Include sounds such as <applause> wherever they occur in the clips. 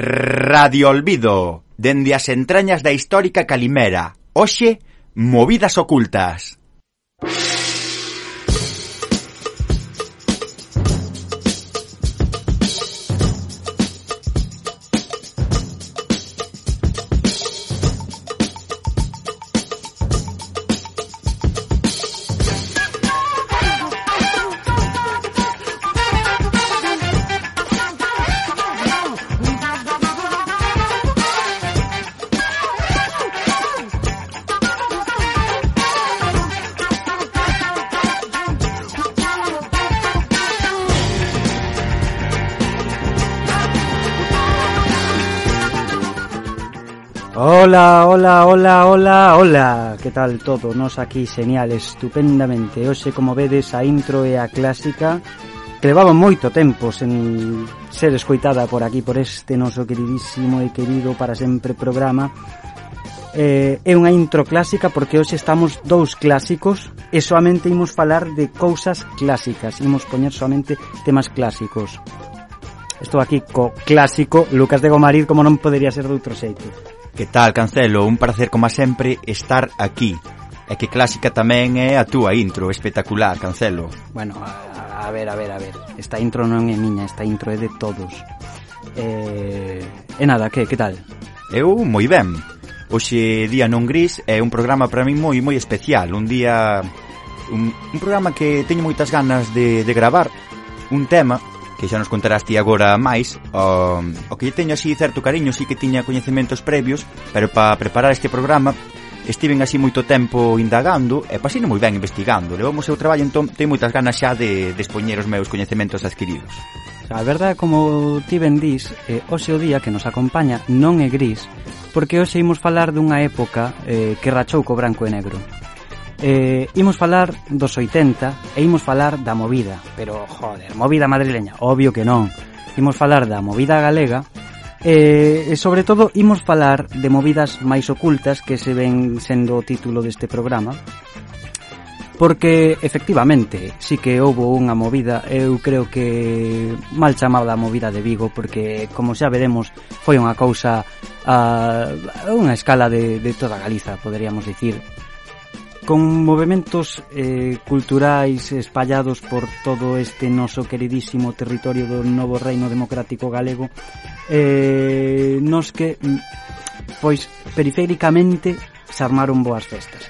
Radio Olvido, dende as entrañas da histórica Calimera, hoxe, movidas ocultas. hola, hola, hola, hola. Que tal todo? Nos aquí señal estupendamente. Hoxe, como vedes, a intro e a clásica Que levaba moito tempo sen ser escoitada por aquí Por este noso queridísimo e querido para sempre programa. Eh, É unha intro clásica porque hoxe estamos dous clásicos E soamente imos falar de cousas clásicas. Imos poñer somente temas clásicos. Estou aquí co clásico Lucas de Gomarir como non podería ser doutro xeito. Que tal, Cancelo? Un placer, como sempre, estar aquí. E que clásica tamén é a túa intro, espectacular, Cancelo. Bueno, a, a ver, a ver, a ver. Esta intro non é miña, esta intro é de todos. Eh, e nada, que, que tal? Eu moi ben. Hoxe día non gris é un programa para mí moi moi especial, un día un, un programa que teño moitas ganas de, de gravar un tema que xa nos contarás ti agora máis, o, o que teño así certo cariño, sí que tiña coñecementos previos, pero para preparar este programa estiven así moito tempo indagando e pasino moi ben investigando. Levamos o traballo, entón, teño moitas ganas xa de, de expoñer os meus coñecementos adquiridos. A verdade, como ti ben dís, eh, hoxe o día que nos acompaña non é gris, porque hoxe imos falar dunha época eh, que rachou co branco e negro. Eh, imos falar dos 80 e imos falar da movida, pero joder, movida madrileña, obvio que non. Imos falar da movida galega e, e sobre todo imos falar de movidas máis ocultas que se ven sendo o título deste programa. Porque efectivamente, sí que houve unha movida, eu creo que mal chamada a movida de Vigo, porque como xa veremos, foi unha cousa a, a unha escala de, de toda Galiza, poderíamos dicir, con movimentos eh, culturais espallados por todo este noso queridísimo territorio do novo reino democrático galego eh, nos que mm, pois periféricamente se armaron boas festas.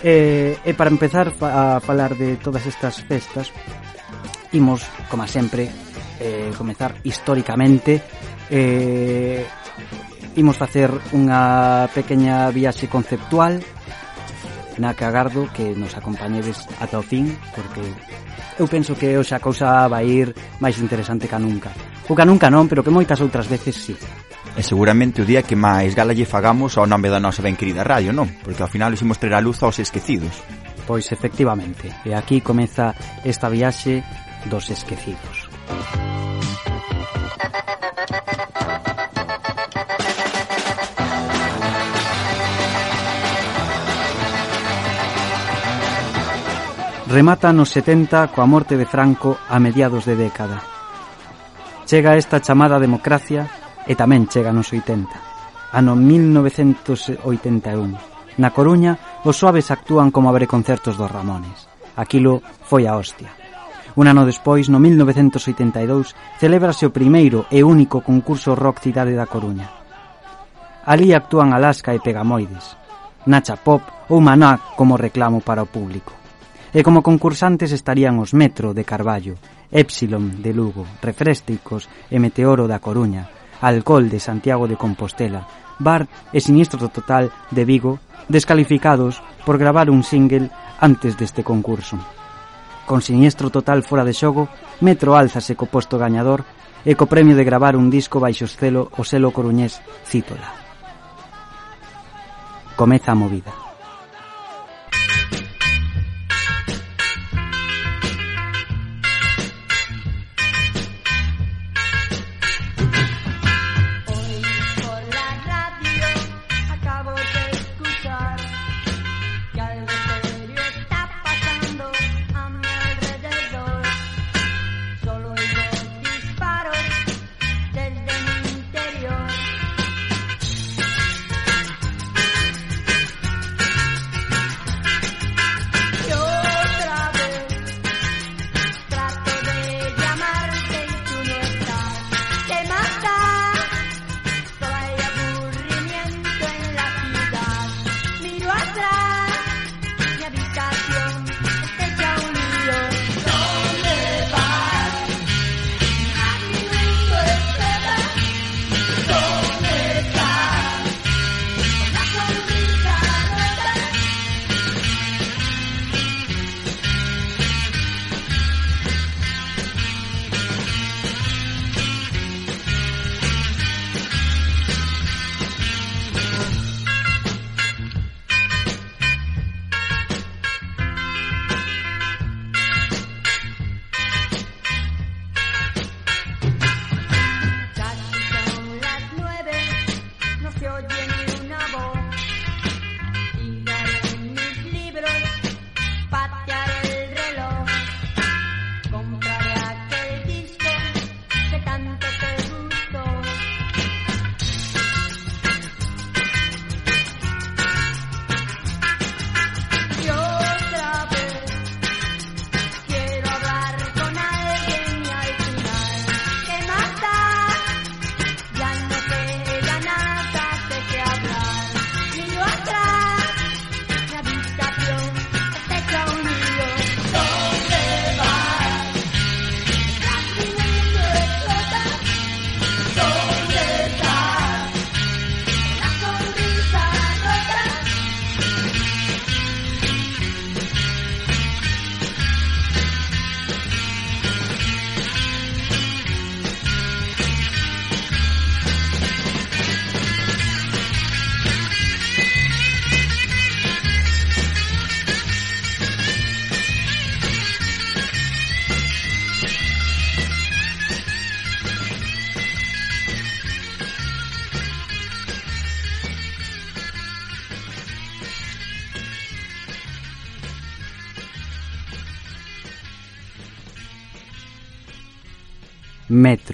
Eh, e para empezar a falar de todas estas festas imos, como sempre eh, comezar históricamente eh, imos facer unha pequena viaxe conceptual na que agardo que nos acompañedes ata o fin, porque eu penso que hoxe a cousa vai ir máis interesante ca nunca. ou ca nunca non, pero que moitas outras veces sí. E seguramente o día que máis gala lle fagamos ao nome da nosa ben querida radio, non? Porque ao final ximos traer a luz aos esquecidos. Pois efectivamente, e aquí comeza esta viaxe dos esquecidos. Música remata nos 70 coa morte de Franco a mediados de década. Chega esta chamada democracia e tamén chega nos 80, ano 1981. Na Coruña, os suaves actúan como abre concertos dos Ramones. Aquilo foi a hostia. Un ano despois, no 1982, celebrase o primeiro e único concurso rock cidade da Coruña. Ali actúan Alaska e Pegamoides, Nacha Pop ou Maná como reclamo para o público. E como concursantes estarían os Metro de Carballo, Epsilon de Lugo, Refrésticos e Meteoro da Coruña, Alcohol de Santiago de Compostela, Bar e Sinistro Total de Vigo, descalificados por gravar un single antes deste concurso. Con Sinistro Total fora de xogo, Metro alzase co posto gañador e co premio de gravar un disco baixo o selo, o selo coruñés Cítola. Comeza a movida.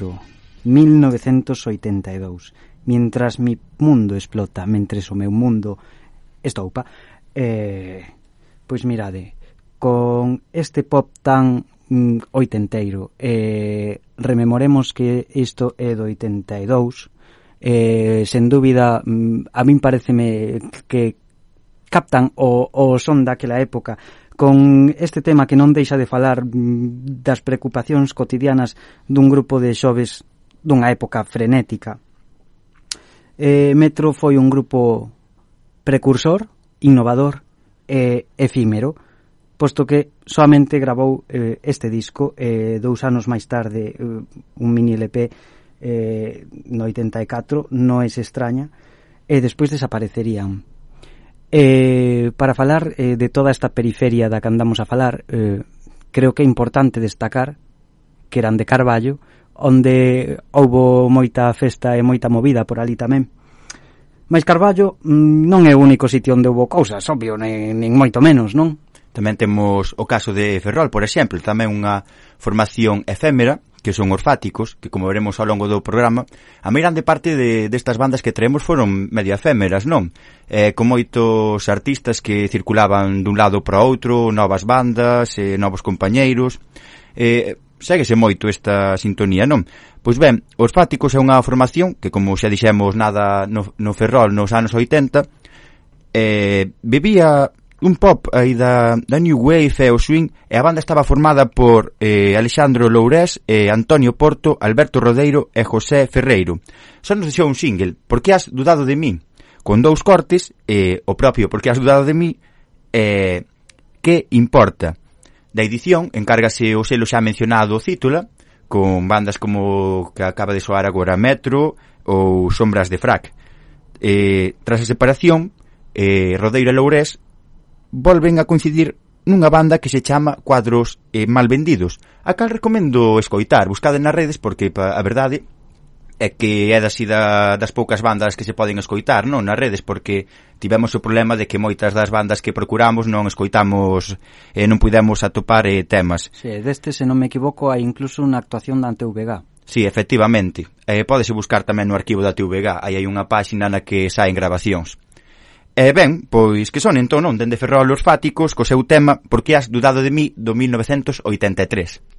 outubro 1982 Mientras mi mundo explota Mentres o meu mundo estoupa eh, Pois mirade Con este pop tan mm, oitenteiro eh, Rememoremos que isto é do 82 eh, Sen dúbida mm, A min pareceme que captan o, o son daquela época con este tema que non deixa de falar mm, das preocupacións cotidianas dun grupo de xoves dunha época frenética. Eh, Metro foi un grupo precursor, innovador e efímero, posto que soamente grabou eh, este disco eh, dous anos máis tarde eh, un mini LP eh, no 84, non é extraña, e despois desaparecerían Eh, para falar eh, de toda esta periferia da que andamos a falar, eh, creo que é importante destacar que eran de Carballo, onde houbo moita festa e moita movida por ali tamén. Mas Carballo mm, non é o único sitio onde houbo cousas, obvio, nin, nin moito menos, non? Tamén temos o caso de Ferrol, por exemplo, tamén unha formación efémera que son os fáticos, que como veremos ao longo do programa, a meirande parte de, destas bandas que traemos foron medio efémeras, non? Eh, con moitos artistas que circulaban dun lado para outro, novas bandas, eh, novos compañeiros... Eh, séguese moito esta sintonía, non? Pois ben, os fáticos é unha formación que, como xa dixemos nada no, no Ferrol nos anos 80, eh, vivía un pop aí da, da New Wave e o swing e a banda estaba formada por eh, Alexandro Lourés, eh, Antonio Porto, Alberto Rodeiro e José Ferreiro. Só nos deixou un single, Por que has dudado de min? Con dous cortes, eh, o propio Por que has dudado de min, eh, que importa? Da edición encárgase o selo xa mencionado Cítula, con bandas como que acaba de soar agora Metro ou Sombras de Frac. Eh, tras a separación, eh, Rodeiro e Lourés volven a coincidir nunha banda que se chama Cuadros eh, Mal Vendidos, a cal recomendo escoitar, buscade nas redes porque a verdade é que é das, da, das poucas bandas que se poden escoitar non nas redes porque tivemos o problema de que moitas das bandas que procuramos non escoitamos e eh, non pudemos atopar eh, temas. Sí, deste, se non me equivoco, hai incluso unha actuación da TVG. Sí, efectivamente. Eh, podese buscar tamén no arquivo da TVG, aí hai unha páxina na que saen grabacións. E ben, pois que son entón onde de Ferrol os Fáticos co seu tema Por que has dudado de mí do 1983.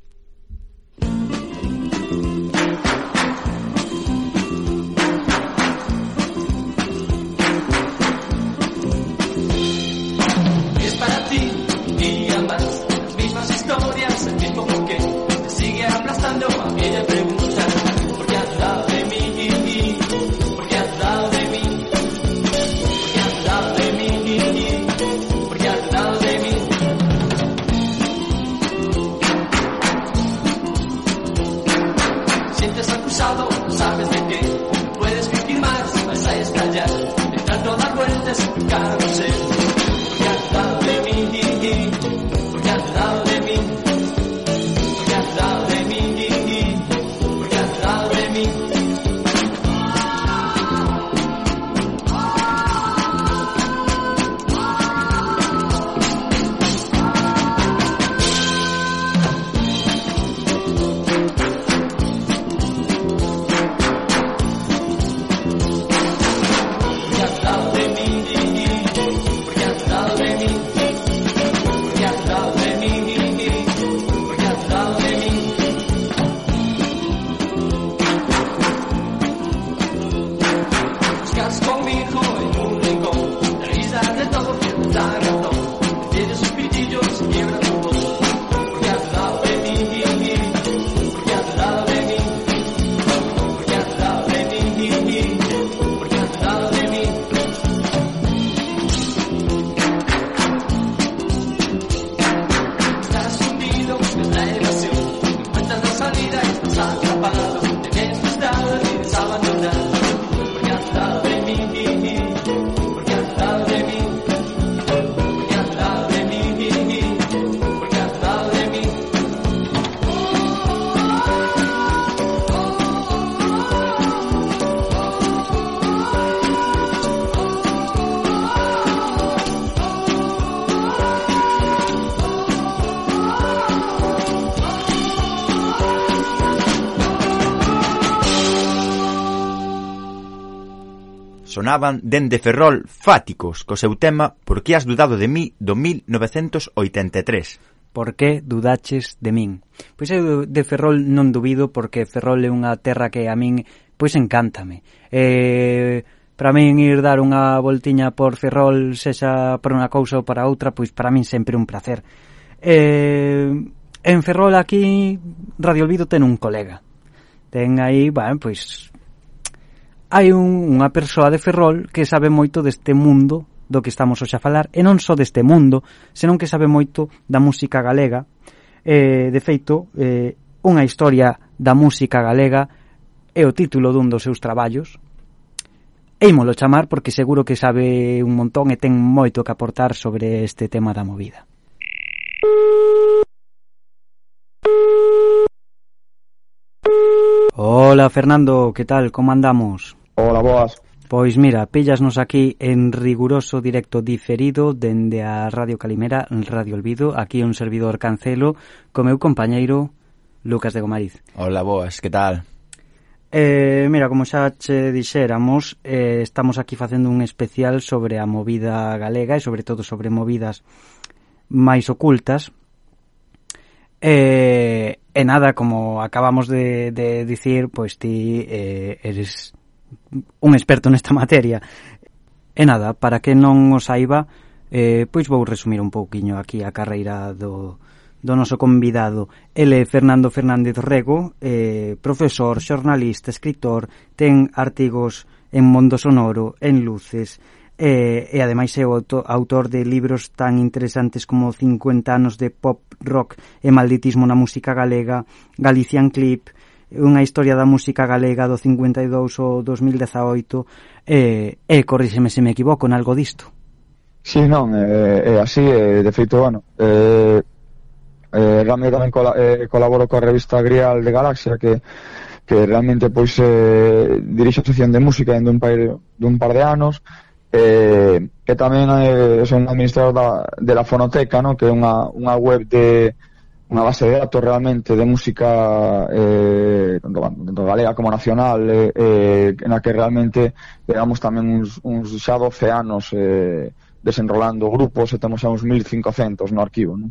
sonaban dende Ferrol Fáticos co seu tema Por que has dudado de mí do 1983 por que dudaches de min? Pois eu de Ferrol non dubido porque Ferrol é unha terra que a min pois encántame. Eh, para min ir dar unha voltiña por Ferrol, sexa por unha cousa ou para outra, pois para min sempre un placer. Eh, en Ferrol aquí Radio Olvido ten un colega. Ten aí, bueno, pois hai un, unha persoa de Ferrol que sabe moito deste mundo do que estamos hoxe a falar, e non só deste mundo, senón que sabe moito da música galega. Eh, de feito, eh, unha historia da música galega é o título dun dos seus traballos. Eímolo chamar porque seguro que sabe un montón e ten moito que aportar sobre este tema da movida. Hola Fernando, que tal, como andamos? Hola, boas. Pois mira, pillasnos aquí en riguroso directo diferido dende a Radio Calimera, Radio Olvido, aquí un servidor Cancelo, co meu compañeiro Lucas de Gomariz. Hola, boas, que tal? Eh, mira, como xa che dixéramos, eh, estamos aquí facendo un especial sobre a movida galega e sobre todo sobre movidas máis ocultas. Eh, E nada, como acabamos de, de dicir, pois ti eh, eres un experto nesta materia. E nada, para que non o saiba, eh, pois vou resumir un pouquiño aquí a carreira do, do noso convidado. Ele é Fernando Fernández Rego, eh, profesor, xornalista, escritor, ten artigos en Mondo Sonoro, en Luces, e, e ademais é o auto, autor de libros tan interesantes como 50 anos de pop rock e malditismo na música galega, Galician Clip, unha historia da música galega do 52 ao 2018 e, e corríxeme se me equivoco en algo disto. Si, sí, non, é, é así, é, de feito, bueno, é, eh, realmente tamén cola, eh, colaboro coa revista Grial de Galaxia que que realmente pois eh, dirixo a sección de música en un par, dun par de anos eh, que tamén eh, son administrador da, de la Fonoteca, no? que é unha, unha web de unha base de datos realmente de música eh, tanto, tanto galega como nacional eh, eh, na que realmente llevamos tamén uns, uns xa 12 anos eh, desenrolando grupos e temos xa uns 1500 no arquivo non?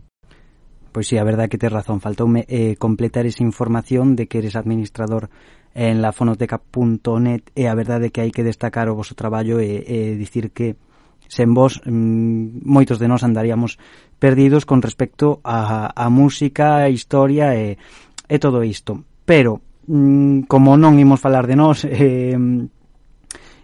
Pois sí, a verdade que tes razón, faltoume eh, completar esa información de que eres administrador en la fonoteca.net e a verdade que hai que destacar o vosso traballo e, e dicir que sen vos mm, moitos de nós andaríamos perdidos con respecto a, a música, a historia e, e todo isto. Pero, mm, como non imos falar de nós, <laughs> eh,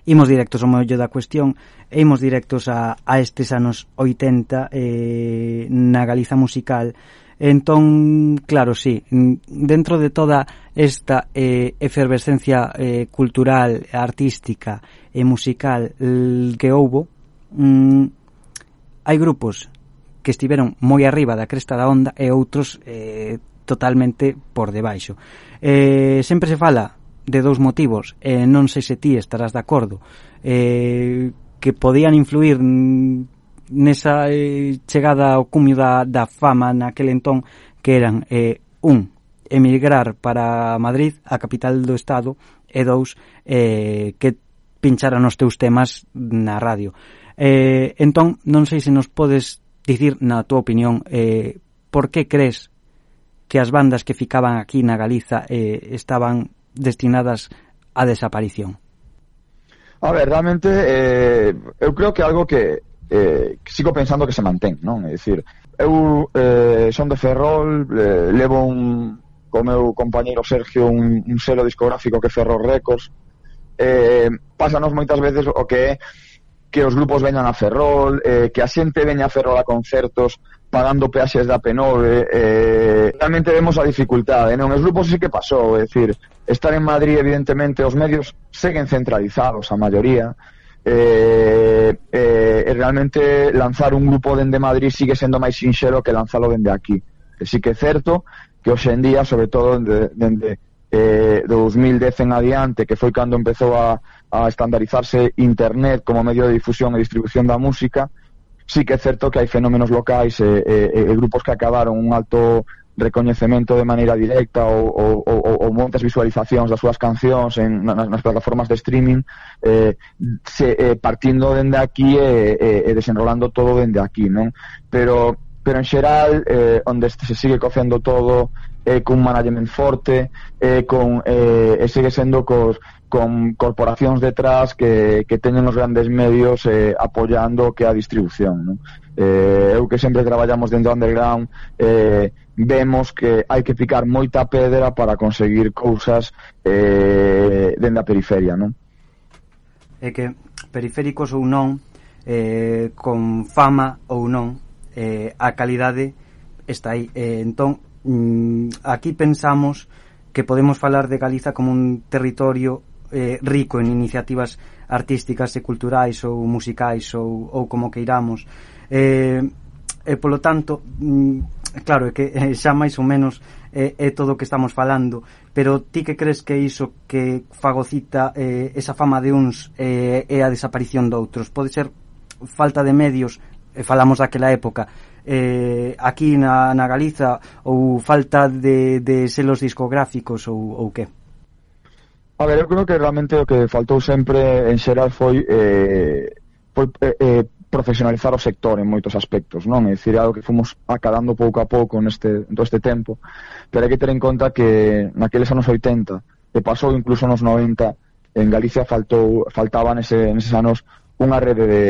imos directos ao mollo da cuestión e imos directos a, a estes anos 80 eh, na Galiza musical Entón, claro, sí, dentro de toda esta eh, efervescencia eh, cultural, artística e musical que houbo, mm, hai grupos que estiveron moi arriba da cresta da onda e outros eh, totalmente por debaixo. Eh, sempre se fala de dous motivos, eh, non sei se ti estarás de acordo, eh, que podían influir nesa eh, chegada ao cumio da, da fama naquele entón que eran eh, un, emigrar para Madrid, a capital do Estado, e dous, eh, que pincharan os teus temas na radio. Eh, entón, non sei se nos podes dicir na túa opinión eh, por que crees que as bandas que ficaban aquí na Galiza eh, estaban destinadas á desaparición? A ver, realmente eh, eu creo que algo que eh, sigo pensando que se mantén, non? É dicir, eu eh, son de Ferrol, eh, levo un co meu compañeiro Sergio un, un selo discográfico que Ferrol Records. Eh, pásanos moitas veces o que é que os grupos veñan a Ferrol, eh, que a xente veña a Ferrol a concertos, pagando peaxes da P9 eh, realmente vemos a dificultade non? os grupos sí que pasou é dicir, estar en Madrid evidentemente os medios seguen centralizados a maioría eh, eh, e realmente lanzar un grupo dende Madrid sigue sendo máis sinxero que lanzalo dende aquí e sí que é certo que hoxe en día sobre todo dende, dende eh, 2010 en adiante, que foi cando empezou a, a estandarizarse Internet como medio de difusión e distribución da música, sí que é certo que hai fenómenos locais e, e, e grupos que acabaron un alto recoñecemento de maneira directa ou, ou, ou, ou montas visualizacións das súas cancións en, nas, nas plataformas de streaming eh, se, eh, partindo dende aquí e, eh, eh, desenrolando todo dende aquí non? pero pero en xeral eh, onde se sigue cocendo todo eh, cun management forte, eh, con, eh, e segue sendo cos, con corporacións detrás que, que teñen os grandes medios eh, apoyando que a distribución. Non? Eh, eu que sempre traballamos dentro do underground, eh, vemos que hai que picar moita pedra para conseguir cousas eh, dende a periferia. Non? É que periféricos ou non, eh, con fama ou non, eh, a calidade está aí. Eh, entón, mm, aquí pensamos que podemos falar de Galiza como un territorio eh, rico en iniciativas artísticas e culturais ou musicais ou, ou como queiramos. Eh, e polo tanto mm, claro, é que eh, xa máis ou menos é, é todo o que estamos falando pero ti que crees que iso que fagocita eh, esa fama de uns eh, é a desaparición de outros pode ser falta de medios e falamos daquela época eh, aquí na, na Galiza ou falta de, de selos discográficos ou, ou que? A ver, eu creo que realmente o que faltou sempre en xeral foi eh, foi eh, eh profesionalizar o sector en moitos aspectos, non? É dicir, algo que fomos acadando pouco a pouco neste en todo este tempo, pero hai que ter en conta que naqueles anos 80 e pasou incluso nos 90 en Galicia faltou faltaban ese, neses anos unha rede de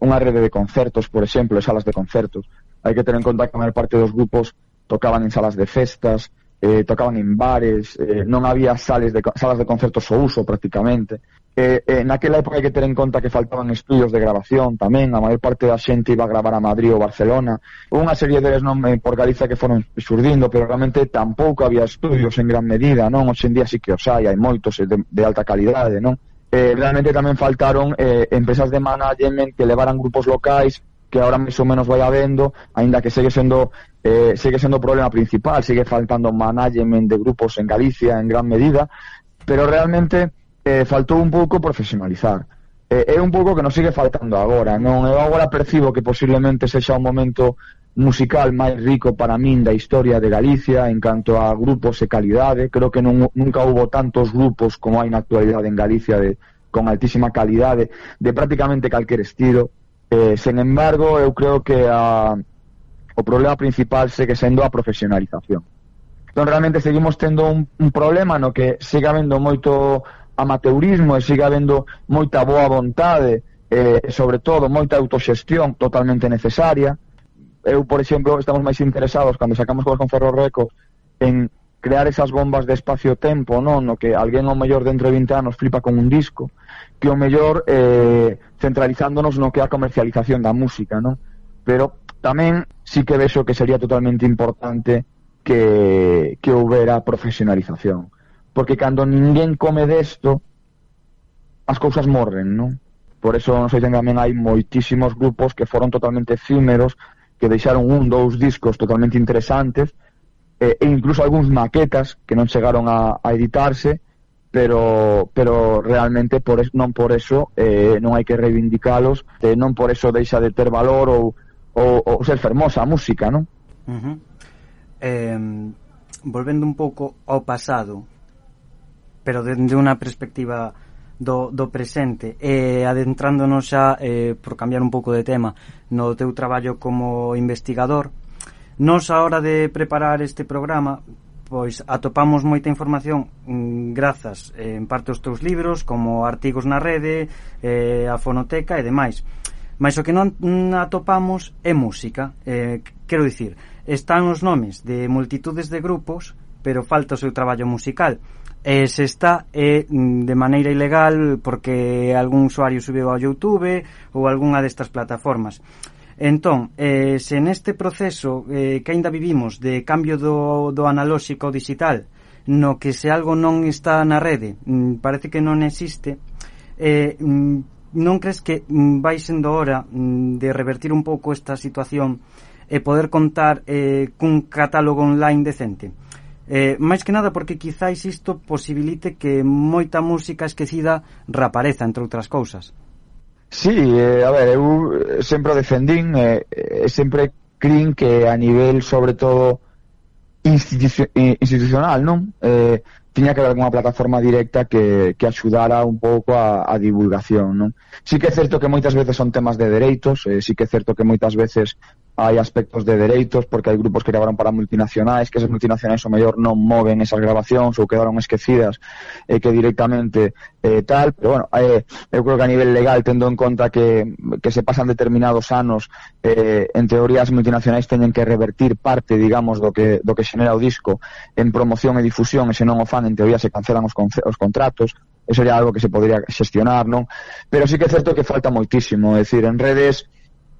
unha rede de concertos, por exemplo, salas de concertos Hai que tener en conta que a maior parte dos grupos tocaban en salas de festas, eh, tocaban en bares, eh, non había sales de, salas de concertos ao uso prácticamente. Eh, eh, naquela época hai que ter en conta que faltaban estudios de grabación tamén, a maior parte da xente iba a gravar a Madrid ou Barcelona, unha serie deles non por Galiza que foron surdindo, pero realmente tampouco había estudios en gran medida, non? Hoxe en día sí que os hai, hai moitos eh, de, de alta calidade, non? eh, realmente tamén faltaron eh, empresas de management que levaran grupos locais que ahora máis ou menos vai habendo, aínda que segue sendo eh, segue sendo o problema principal, segue faltando management de grupos en Galicia en gran medida, pero realmente eh, faltou un pouco profesionalizar. Eh, é un pouco que nos sigue faltando agora, non? Eu agora percibo que posiblemente sexa un momento musical máis rico para min da historia de Galicia en canto a grupos e calidade. Creo que non, nunca hubo tantos grupos como hai na actualidade en Galicia de, con altísima calidade de prácticamente calquer estilo. Eh, sen embargo, eu creo que a, o problema principal segue sendo a profesionalización. Entón, realmente seguimos tendo un, un problema no que siga habendo moito amateurismo e siga habendo moita boa vontade, eh, sobre todo moita autoxestión totalmente necesaria. Eu, por exemplo, estamos máis interesados cando sacamos cosas con Ferro Reco en crear esas bombas de espacio-tempo, non? No que alguén ao mellor dentro de 20 anos flipa con un disco, que ao mellor eh, centralizándonos no que é a comercialización da música, non? Pero tamén sí que vexo que sería totalmente importante que, que houbera profesionalización. Porque cando ninguén come desto, as cousas morren, non? Por eso non sei tamén hai moitísimos grupos que foron totalmente efímeros, que deixaron un, dous discos totalmente interesantes, eh, e incluso algúns maquetas que non chegaron a, a editarse pero pero realmente por es, non por eso eh, non hai que reivindicalos eh, non por eso deixa de ter valor ou, ou, ou ser fermosa a música non? Uh -huh. eh, volvendo un pouco ao pasado pero dende unha perspectiva do, do presente e adentrándonos xa eh, por cambiar un pouco de tema no teu traballo como investigador Nos, a hora de preparar este programa, pois atopamos moita información mm, grazas eh, en parte aos teus libros como artigos na rede eh, a fonoteca e demais. Mas o que non mm, atopamos é música. Eh, quero dicir están os nomes de multitudes de grupos pero falta o seu traballo musical. E se está é mm, de maneira ilegal porque algún usuario subiu ao Youtube ou algunha destas plataformas. Entón, eh, se neste proceso eh, que aínda vivimos de cambio do, do analóxico ao digital, no que se algo non está na rede, mm, parece que non existe, eh, mm, non crees que mm, vai sendo hora de revertir un pouco esta situación e poder contar eh, cun catálogo online decente? Eh, máis que nada porque quizáis isto posibilite que moita música esquecida reapareza, entre outras cousas. Sí, eh, a ver, eu sempre o defendín e eh, sempre crin que a nivel sobre todo institucio institucional, non? Eh, tiña que haber unha plataforma directa que, que axudara un pouco a, a divulgación, non? Sí que é certo que moitas veces son temas de dereitos, eh, sí que é certo que moitas veces hai aspectos de dereitos porque hai grupos que gravaron para multinacionais que esas multinacionais o mellor non moven esas grabacións ou quedaron esquecidas e eh, que directamente eh, tal. Pero bueno, eh, eu creo que a nivel legal tendo en conta que, que se pasan determinados anos eh, en teoría as multinacionais teñen que revertir parte digamos do que, do que xenera o disco en promoción e difusión e se non o fan en teoría se cancelan os, os contratos. Eso sería algo que se podría xestionar, non? Pero sí que é certo que falta moitísimo, é dicir, en redes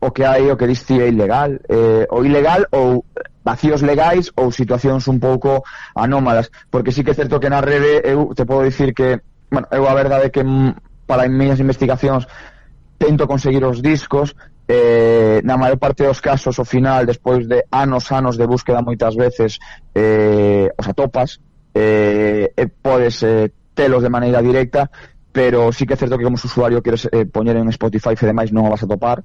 o que hai o que diste é ilegal eh, o ilegal ou vacíos legais ou situacións un pouco anómalas. Porque sí que é certo que na rede eu te podo dicir que bueno, eu a verdade que para as miñas investigacións tento conseguir os discos eh, na maior parte dos casos ao final despois de anos anos de búsqueda moitas veces eh, os atopas eh, e podes eh, telos de maneira directa pero sí que é certo que como usuario queres eh, poñer en Spotify e demais non o vas a topar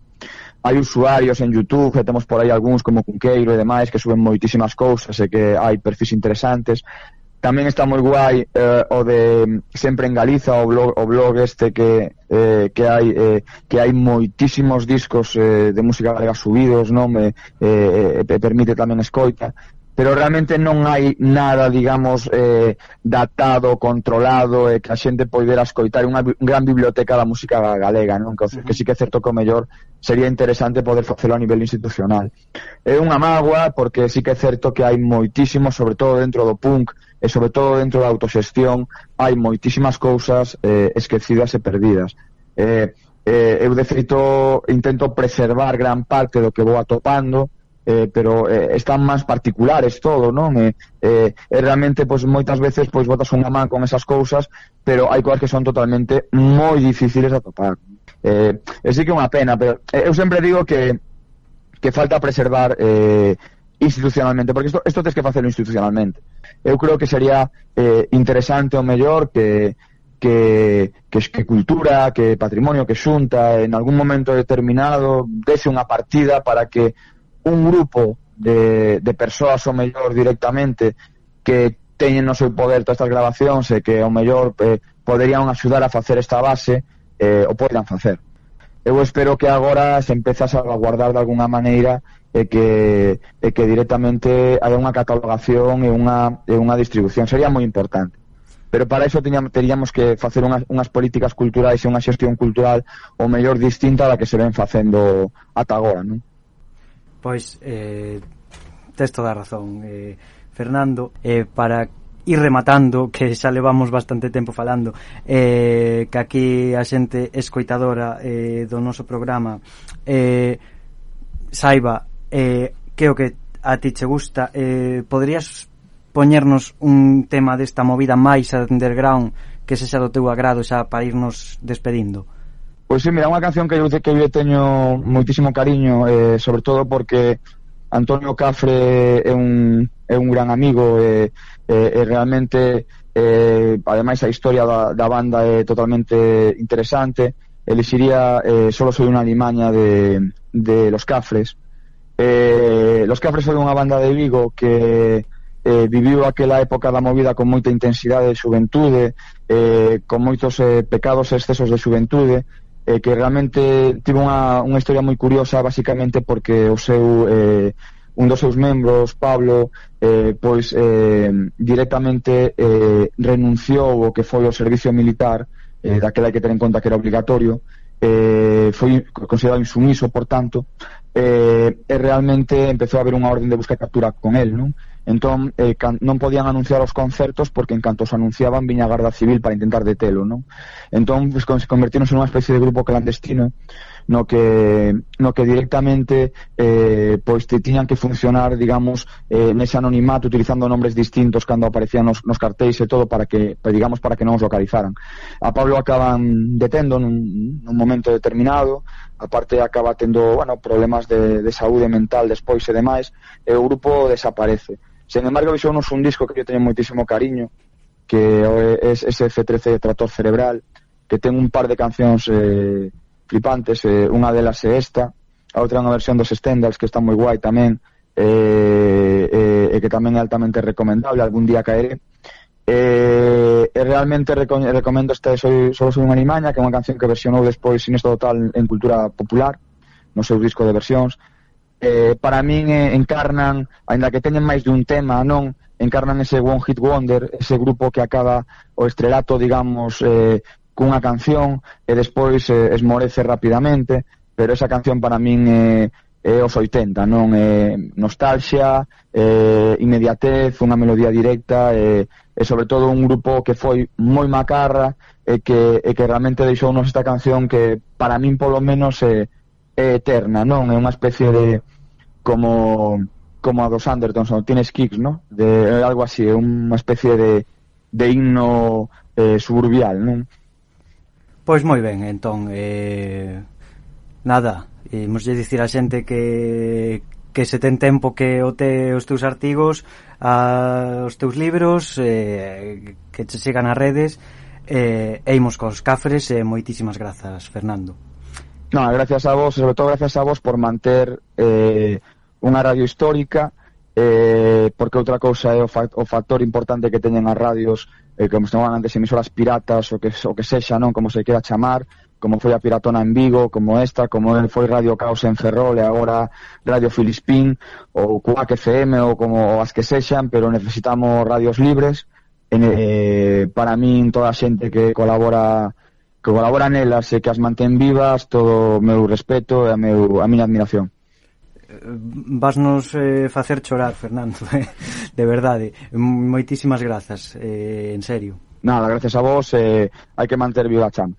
hai usuarios en Youtube que temos por aí algúns como Cunqueiro e demais que suben moitísimas cousas e que hai perfis interesantes. Tamén está moi guai eh, o de sempre en Galiza o blog, o blog este que, eh, que hai eh, que hai moitísimos discos eh, de música galega subidos non? Me eh, eh, permite tamén escoita pero realmente non hai nada, digamos, eh, datado, controlado, e eh, que a xente poidera escoitar unha gran biblioteca da música galega, non? Que, que sí que é certo que o mellor sería interesante poder facelo a nivel institucional. É unha mágoa, porque sí que é certo que hai moitísimo, sobre todo dentro do punk, e sobre todo dentro da autoxestión, hai moitísimas cousas eh, esquecidas e perdidas. Eh, eh, eu, de feito, intento preservar gran parte do que vou atopando, eh, pero eh, están máis particulares todo, non? E, eh, e realmente, pois, moitas veces, pois, botas unha man con esas cousas, pero hai cousas que son totalmente moi difíciles de atopar. Eh, e sí que é unha pena, pero eh, eu sempre digo que que falta preservar eh, institucionalmente, porque isto, isto tens que facelo institucionalmente. Eu creo que sería eh, interesante o mellor que, que, que, que cultura, que patrimonio, que xunta, en algún momento determinado, dese unha partida para que un grupo de, de persoas o mellor directamente que teñen no seu poder todas estas grabacións e que ao mellor eh, poderían axudar a facer esta base eh, o poidan facer. Eu espero que agora se empeza a salvaguardar de alguna maneira e que, e que directamente haya unha catalogación e unha, e unha distribución. Sería moi importante. Pero para iso teríamos que facer unhas, unhas políticas culturais e unha xestión cultural o mellor distinta da que se ven facendo ata agora, non? Pois, eh, tes toda a razón, eh, Fernando, eh, para ir rematando, <laughs> que xa levamos bastante tempo falando, eh, que aquí a xente escoitadora eh, do noso programa eh, saiba eh, que o que a ti che gusta, eh, poderías poñernos un tema desta movida máis underground que se xa do teu agrado xa para irnos despedindo? Pois sí, mira, unha canción que eu dice que eu teño moitísimo cariño, eh, sobre todo porque Antonio Cafre é un, é un gran amigo eh, eh, e, e, e realmente eh, ademais a historia da, da banda é totalmente interesante. Elixiría eh, Solo soy unha limaña de, de Los Cafres. Eh, Los Cafres foi unha banda de Vigo que eh, viviu aquela época da movida con moita intensidade de xuventude eh, con moitos eh, pecados e excesos de xuventude eh, que realmente tivo unha, unha historia moi curiosa basicamente porque o seu eh, un dos seus membros, Pablo, eh, pois eh, directamente eh, renunciou o que foi o servicio militar, eh, mm. daquela hai que ter en conta que era obligatorio, eh, foi considerado insumiso, por tanto, eh, e realmente empezou a haber unha orden de busca e captura con él, non? entón eh, can, non podían anunciar os concertos porque en canto os anunciaban viña a Garda Civil para intentar detelo, non? Entón pues, se en unha especie de grupo clandestino no que no que directamente eh, pois te tiñan que funcionar, digamos, eh, nese anonimato utilizando nombres distintos cando aparecían nos, nos cartéis e todo para que, digamos, para que non os localizaran. A Pablo acaban detendo nun, nun momento determinado, aparte acaba tendo, bueno, problemas de, de saúde mental despois e demais, e o grupo desaparece Sen embargo, deixounos un disco que eu teño moitísimo cariño, que é ese F13 Trator Cerebral, que ten un par de cancións eh, flipantes, eh, unha delas é esta, a outra é unha versión dos Stendhals que está moi guai tamén, eh, eh, e que tamén é altamente recomendable, algún día caeré. Eh, e realmente reco recomendo este Soy, Solo soy unha animaña, que é unha canción que versionou despois Sinesto Total en cultura popular, no seu disco de versións, eh, para min eh, encarnan, aínda que teñen máis dun tema, non? Encarnan ese One Hit Wonder, ese grupo que acaba o estrelato, digamos, eh, cunha canción e despois eh, esmorece rapidamente, pero esa canción para min eh, é os 80, non? Eh, é nostalgia, é eh, inmediatez, unha melodía directa, eh e sobre todo un grupo que foi moi macarra e que, e que realmente deixou nos esta canción que para min polo menos é, é eterna, non? É unha especie de como como a dos Andertons, non tienes kicks, non? De algo así, é unha especie de de himno eh, suburbial, non? Pois moi ben, entón, eh, nada, imos de dicir a xente que que se ten tempo que o te os teus artigos, a, os teus libros, eh, que che sigan as redes, eh, e imos cos cafres, e eh, moitísimas grazas, Fernando. No, gracias a vos, sobre todo gracias a vos por manter eh, unha radio histórica, eh, porque outra cousa é o, fa o factor importante que teñen as radios, eh, como se chaman antes emisoras piratas, o que, o que sexa, non? Como se queira chamar, como foi a Piratona en Vigo, como esta, como foi Radio Caos en Ferrol e agora Radio Filispín, ou Cuac FM, ou como as que sexan, pero necesitamos radios libres, en, eh, para min toda a xente que colabora que colabora nelas e eh, que as mantén vivas todo o meu respeto e a, meu, a miña admiración eh, vasnos eh, facer chorar, Fernando, <laughs> de verdade. Moitísimas grazas, eh, en serio. Nada, gracias a vos, eh, hai que manter viva a chama.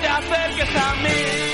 Te acerques a mí.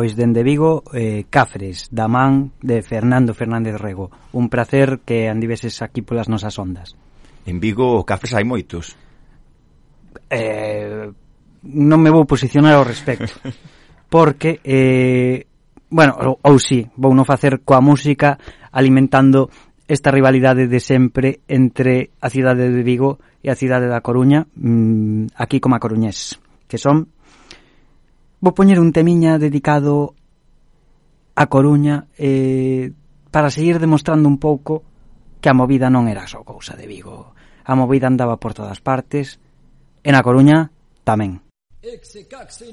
Pois dende Vigo, eh, Cafres, da man de Fernando Fernández Rego. Un placer que andiveses aquí polas nosas ondas. En Vigo, Cafres hai moitos. Eh, non me vou posicionar ao respecto. <laughs> Porque eh, bueno, ou, ou si, sí, vou non facer coa música alimentando esta rivalidade de sempre entre a cidade de Vigo e a cidade da Coruña, mm, aquí como a coruñés, que son Vou poñer un temiña dedicado a Coruña eh, para seguir demostrando un pouco que a movida non era só cousa de Vigo. A movida andaba por todas partes, e na Coruña tamén. Exe, caxe.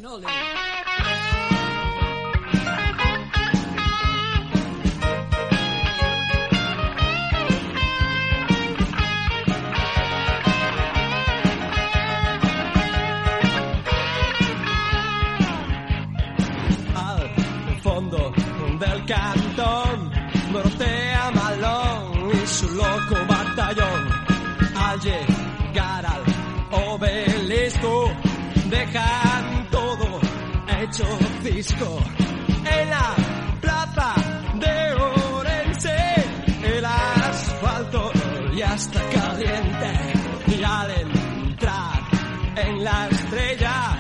Hecho disco. En la plaza de Orense el asfalto ya está caliente y al entrar en la estrella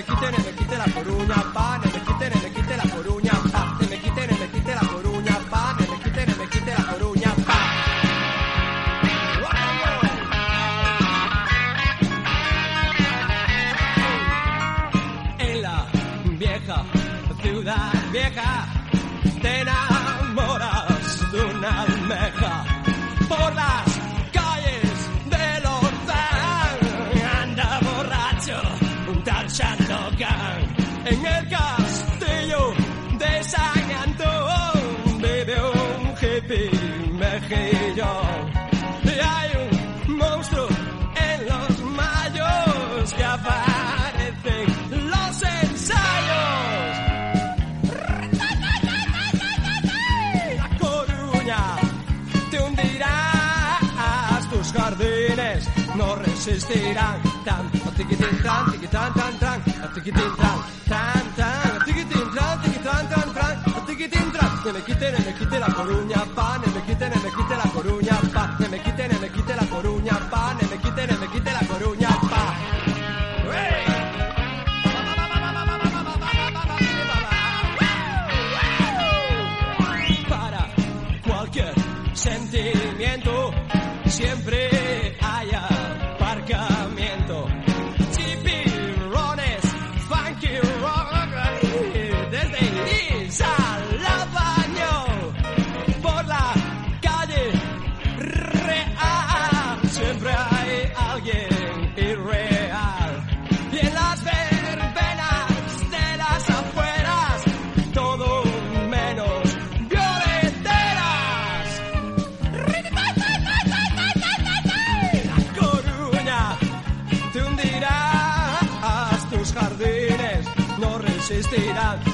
me quite, ne me quite la coruña, pa, me quite, ne me quite la coruña, pa. Ne me quite, ne me quite la coruña, pa, me quite, ne me quite la coruña, pa. En la vieja ciudad vieja, te enamoras de una almeja por las en el castillo de San Antón. Vive un hippie mejillón. Y hay un monstruo en los mayos que aparece en los ensayos. La Coruña te hundirás, tus jardines no resistirán. Tan, a tiquitín, tan, tiquitán, tan, tan, a tiquitín, tan, tan, tan, a tan, tiquitán, tan, tan, a tiquitín, tan. Ne me quite, ne me quite la Coruña, pa, ne me quite, ne me quite la Coruña, pa, ne me quite, ne me quite la Coruña, pa, ne me quite, ne me quite la Coruña, pa. Para cualquier sentimiento siempre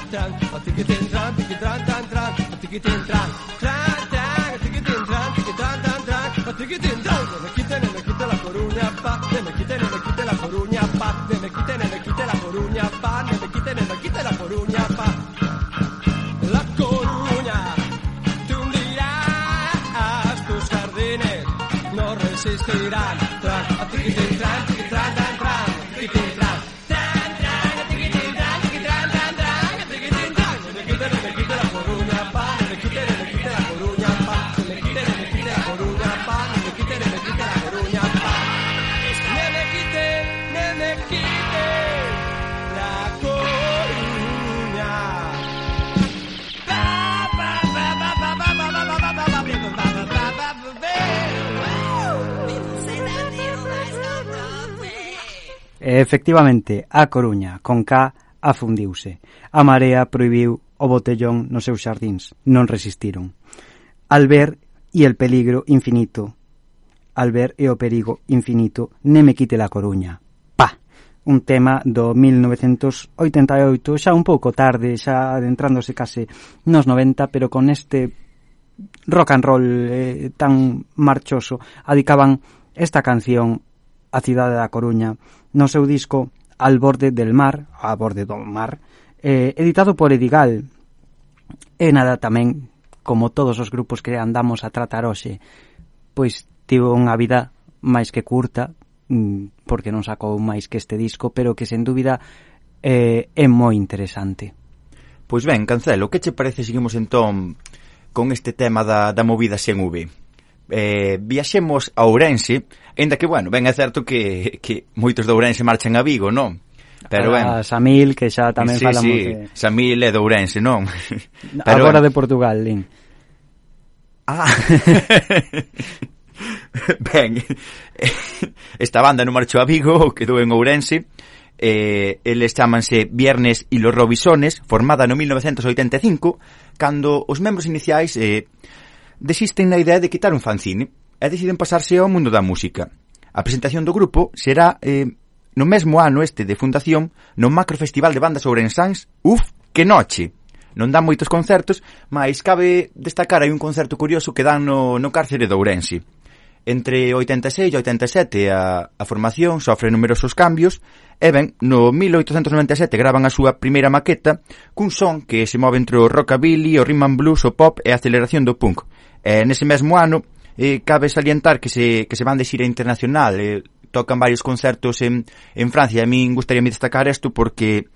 Tran, a tiquitín, tran, tiquitran, tan, tran, a tiquitín, tran, tran, tran, a tiquitín, tran, tiquitran, tan, tran, a tiquitín, tran. No me quite, no me quite la Coruña, pa, no me quite, no me quite la Coruña, pa, no me quite, no me quite la Coruña, pa, no me quite, no me quite la Coruña, pa. La Coruña te hundirás, tus jardines no resistirán. E, efectivamente, a Coruña, con K, afundiuse. A marea proibiu o botellón nos seus xardíns. Non resistiron. Al ver e el peligro infinito. Al ver e o perigo infinito, ne me quite la Coruña. Pa! Un tema do 1988, xa un pouco tarde, xa adentrándose case nos 90, pero con este rock and roll eh, tan marchoso, adicaban esta canción a cidade da Coruña no seu disco Al borde del mar, a borde do mar, eh, editado por Edigal. E nada tamén, como todos os grupos que andamos a tratar hoxe, pois tivo unha vida máis que curta, mm, porque non sacou máis que este disco, pero que sen dúbida eh, é moi interesante. Pois ben, Cancelo, que che parece seguimos entón con este tema da, da movida sen V? eh, viaxemos a Ourense, ainda que, bueno, ben é certo que, que moitos de Ourense marchan a Vigo, non? Pero ben, Samil, que xa tamén sí, falamos sí, de... Samil é de Ourense, non? Pero Agora ben. de Portugal, Lin. Ah. <laughs> ben, <laughs> esta banda non marchou a Vigo, <laughs> quedou en Ourense, eh, eles chamanse Viernes e los Robisones, formada no 1985, cando os membros iniciais eh, desisten na idea de quitar un fanzine e deciden pasarse ao mundo da música. A presentación do grupo será eh, no mesmo ano este de fundación no Macro Festival de Bandas Ourensans, Uf, que noche! Non dan moitos concertos, mas cabe destacar hai un concerto curioso que dan no, no cárcere de Ourense. Entre 86 e 87 a, a formación sofre numerosos cambios E ben, no 1897 graban a súa primeira maqueta cun son que se move entre o rockabilly, o rhythm and blues, o pop e a aceleración do punk. E nese mesmo ano eh, cabe salientar que se, que se van de xira internacional, eh, tocan varios concertos en, en Francia. A min gustaría me destacar isto porque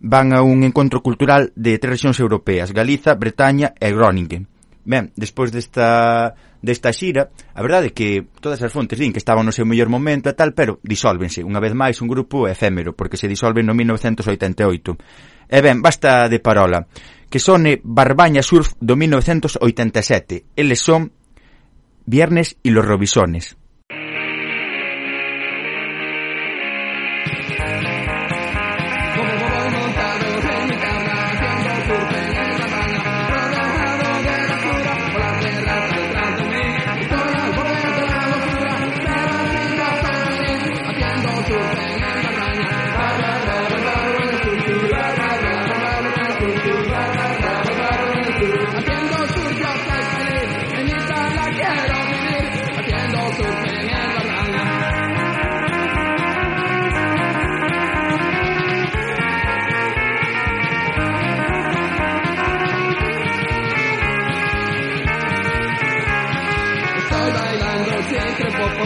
van a un encontro cultural de tres regións europeas, Galiza, Bretaña e Groningen. Ben, despois desta desta xira, a verdade é que todas as fontes din que estaban no seu mellor momento e tal, pero disólvense, unha vez máis un grupo efémero, porque se disolven no 1988. E ben, basta de parola, que sone Barbaña Surf do 1987. Eles son Viernes y los Robisones.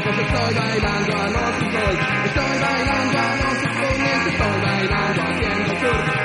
pues estoy bailando a no sé Estoy bailando a no sé estoy bailando haciendo surf.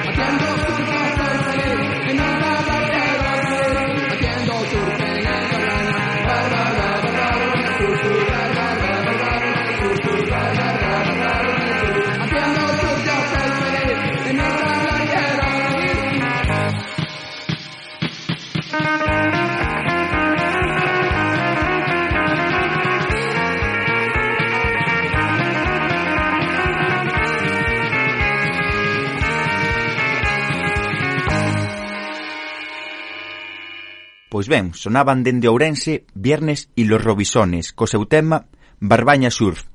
Pois ben, sonaban dende Ourense Viernes e los Robisones, co seu tema Barbaña Surf.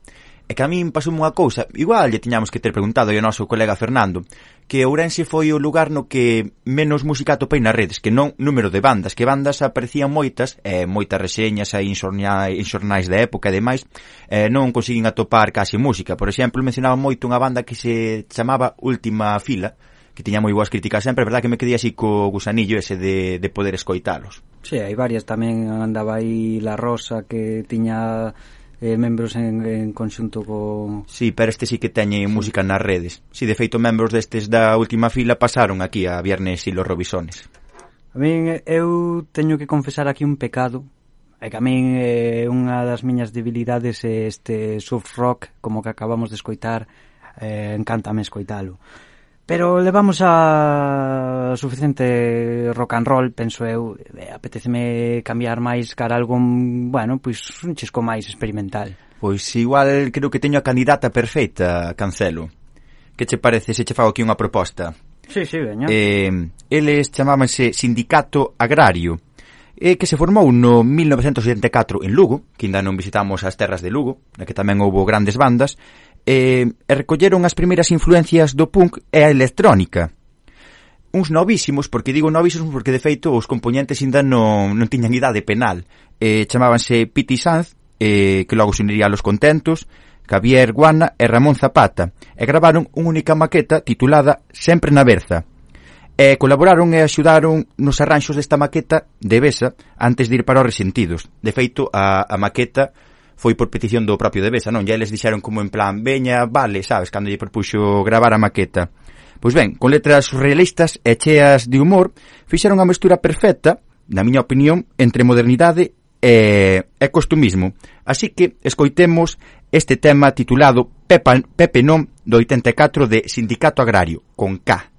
E que a min pasou unha cousa, igual lle tiñamos que ter preguntado ao noso colega Fernando, que Ourense foi o lugar no que menos música atopei nas redes, que non número de bandas, que bandas aparecían moitas, e eh, moitas reseñas aí en, xornais, en xornais da época e demais, eh, non conseguín atopar case música. Por exemplo, mencionaba moito unha banda que se chamaba Última Fila, que tiña moi boas críticas sempre, verdad que me quedía así co gusanillo ese de, de poder escoitalos. Sí, hai varias tamén andaba aí La Rosa que tiña eh, membros en, en conxunto co... Sí, pero este sí que teñe sí. música nas redes. Si, sí, de feito, membros destes da última fila pasaron aquí a Viernes e los Robisones. A min, eu teño que confesar aquí un pecado, é que a min é eh, unha das miñas debilidades é este surf rock, como que acabamos de escoitar, eh, encantame escoitalo Pero levamos a suficiente rock and roll, penso eu, apeteceme cambiar máis cara a algo, bueno, pois un chisco máis experimental. Pois igual creo que teño a candidata perfecta, Cancelo. Que che parece se che fago aquí unha proposta? Sí, sí, veña. Eh, eles chamábanse Sindicato Agrario, e que se formou no 1974 en Lugo, que ainda non visitamos as terras de Lugo, na que tamén houbo grandes bandas, eh, e recolleron as primeiras influencias do punk e a electrónica uns novísimos, porque digo novísimos porque de feito os componentes ainda non, non tiñan idade penal. Eh, chamábanse Piti Sanz, eh, que logo se uniría a Los Contentos, Javier Guana e Ramón Zapata, e gravaron unha única maqueta titulada Sempre na Berza. E colaboraron e axudaron nos arranxos desta maqueta de Besa antes de ir para os resentidos. De feito, a, a maqueta foi por petición do propio Devesa, non? Ya eles dixeron como en plan, veña, vale, sabes, cando lle propuxo gravar a maqueta. Pois ben, con letras surrealistas e cheas de humor, fixeron a mestura perfecta, na miña opinión, entre modernidade e, e costumismo. Así que escoitemos este tema titulado Pepa, Pepe Non do 84 de Sindicato Agrario, con K.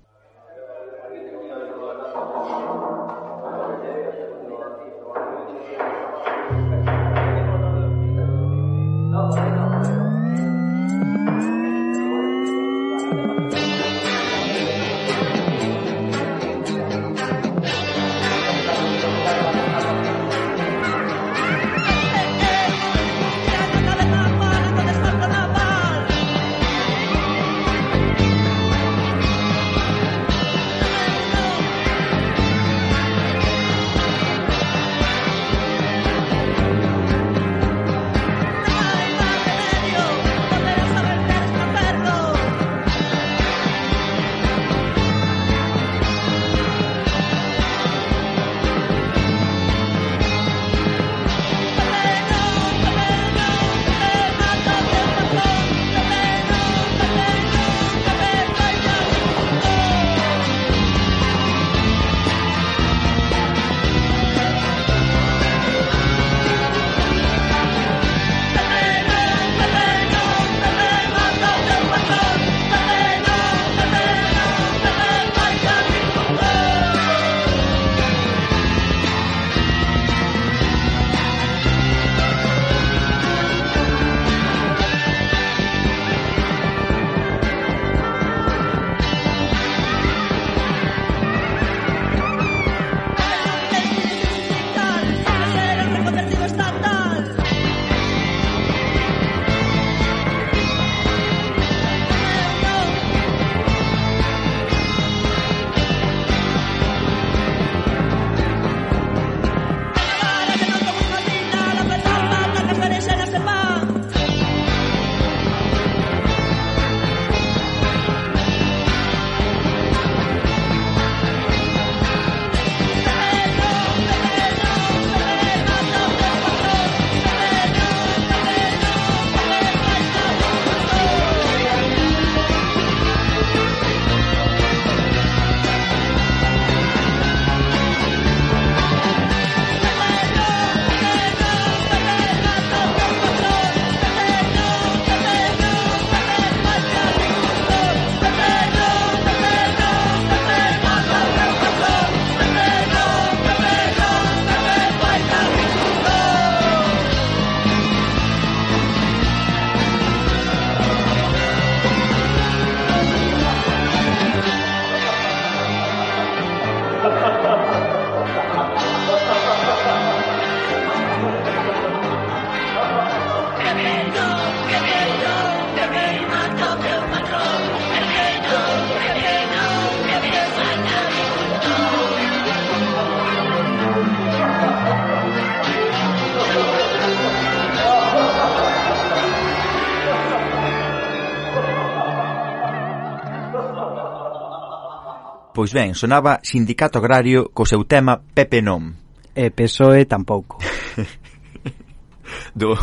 Pois ben, sonaba Sindicato Agrario co seu tema Pepe Non. E PSOE tampouco. <laughs> do,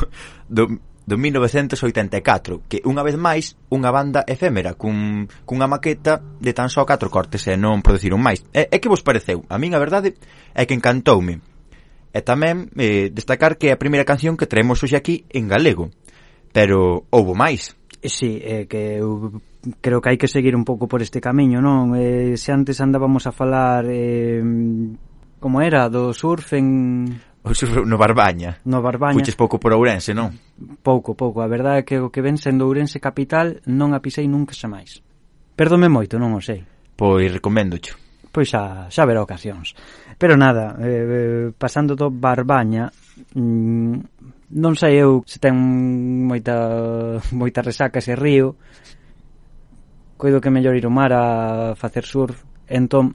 do, do 1984, que unha vez máis unha banda efémera cun, cunha maqueta de tan só catro cortes e non produciron máis. E, e que vos pareceu? A min a verdade é que encantoume. E tamén eh, destacar que é a primeira canción que traemos hoxe aquí en galego. Pero houbo máis. Sí, é que eu creo que hai que seguir un pouco por este camiño, non? Eh, se antes andábamos a falar eh, como era, do surf en... O surf no Barbaña. No Barbaña. Fuches pouco por Ourense, non? Pouco, pouco. A verdade é que o que ven sendo Ourense capital non a pisei nunca xa máis. Perdome moito, non o sei. Pois recomendo xo. Pois xa, xa verá ocasións. Pero nada, eh, eh pasando do Barbaña, mm, non sei eu se ten moita moita resaca ese río. Coido que mellor ir ao mar a facer surf. Entón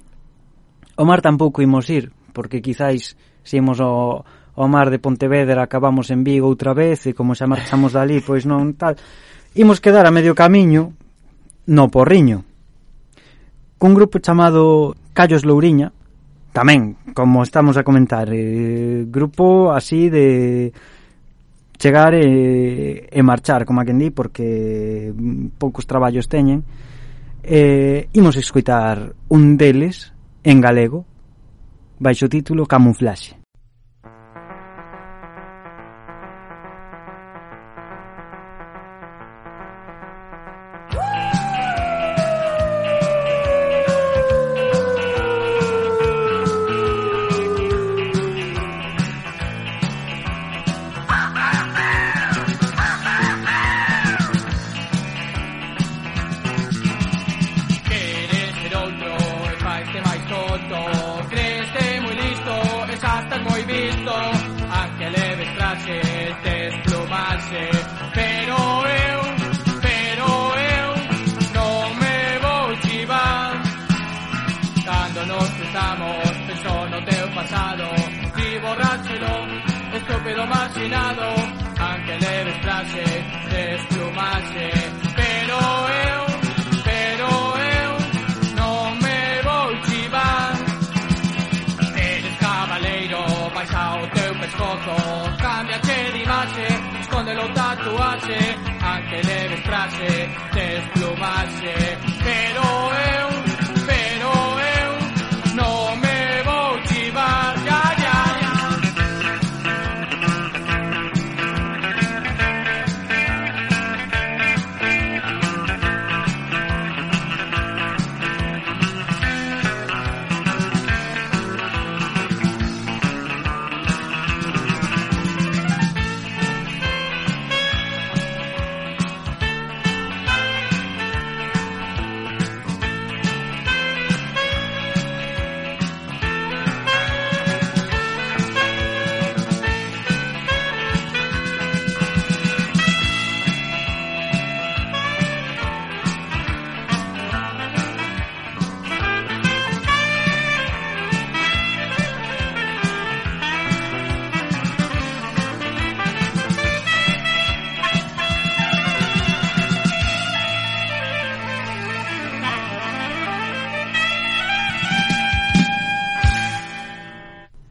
o mar tampouco imos ir porque quizáis se imos ao, ao mar de Pontevedra acabamos en Vigo outra vez e como xa marchamos dali pois non tal. Imos quedar a medio camiño no Porriño cun grupo chamado Callos Louriña tamén, como estamos a comentar eh, grupo así de chegar e, e marchar, como a quen di, porque mm, poucos traballos teñen. Eh, imos escoitar un deles en galego baixo título Camuflaxe.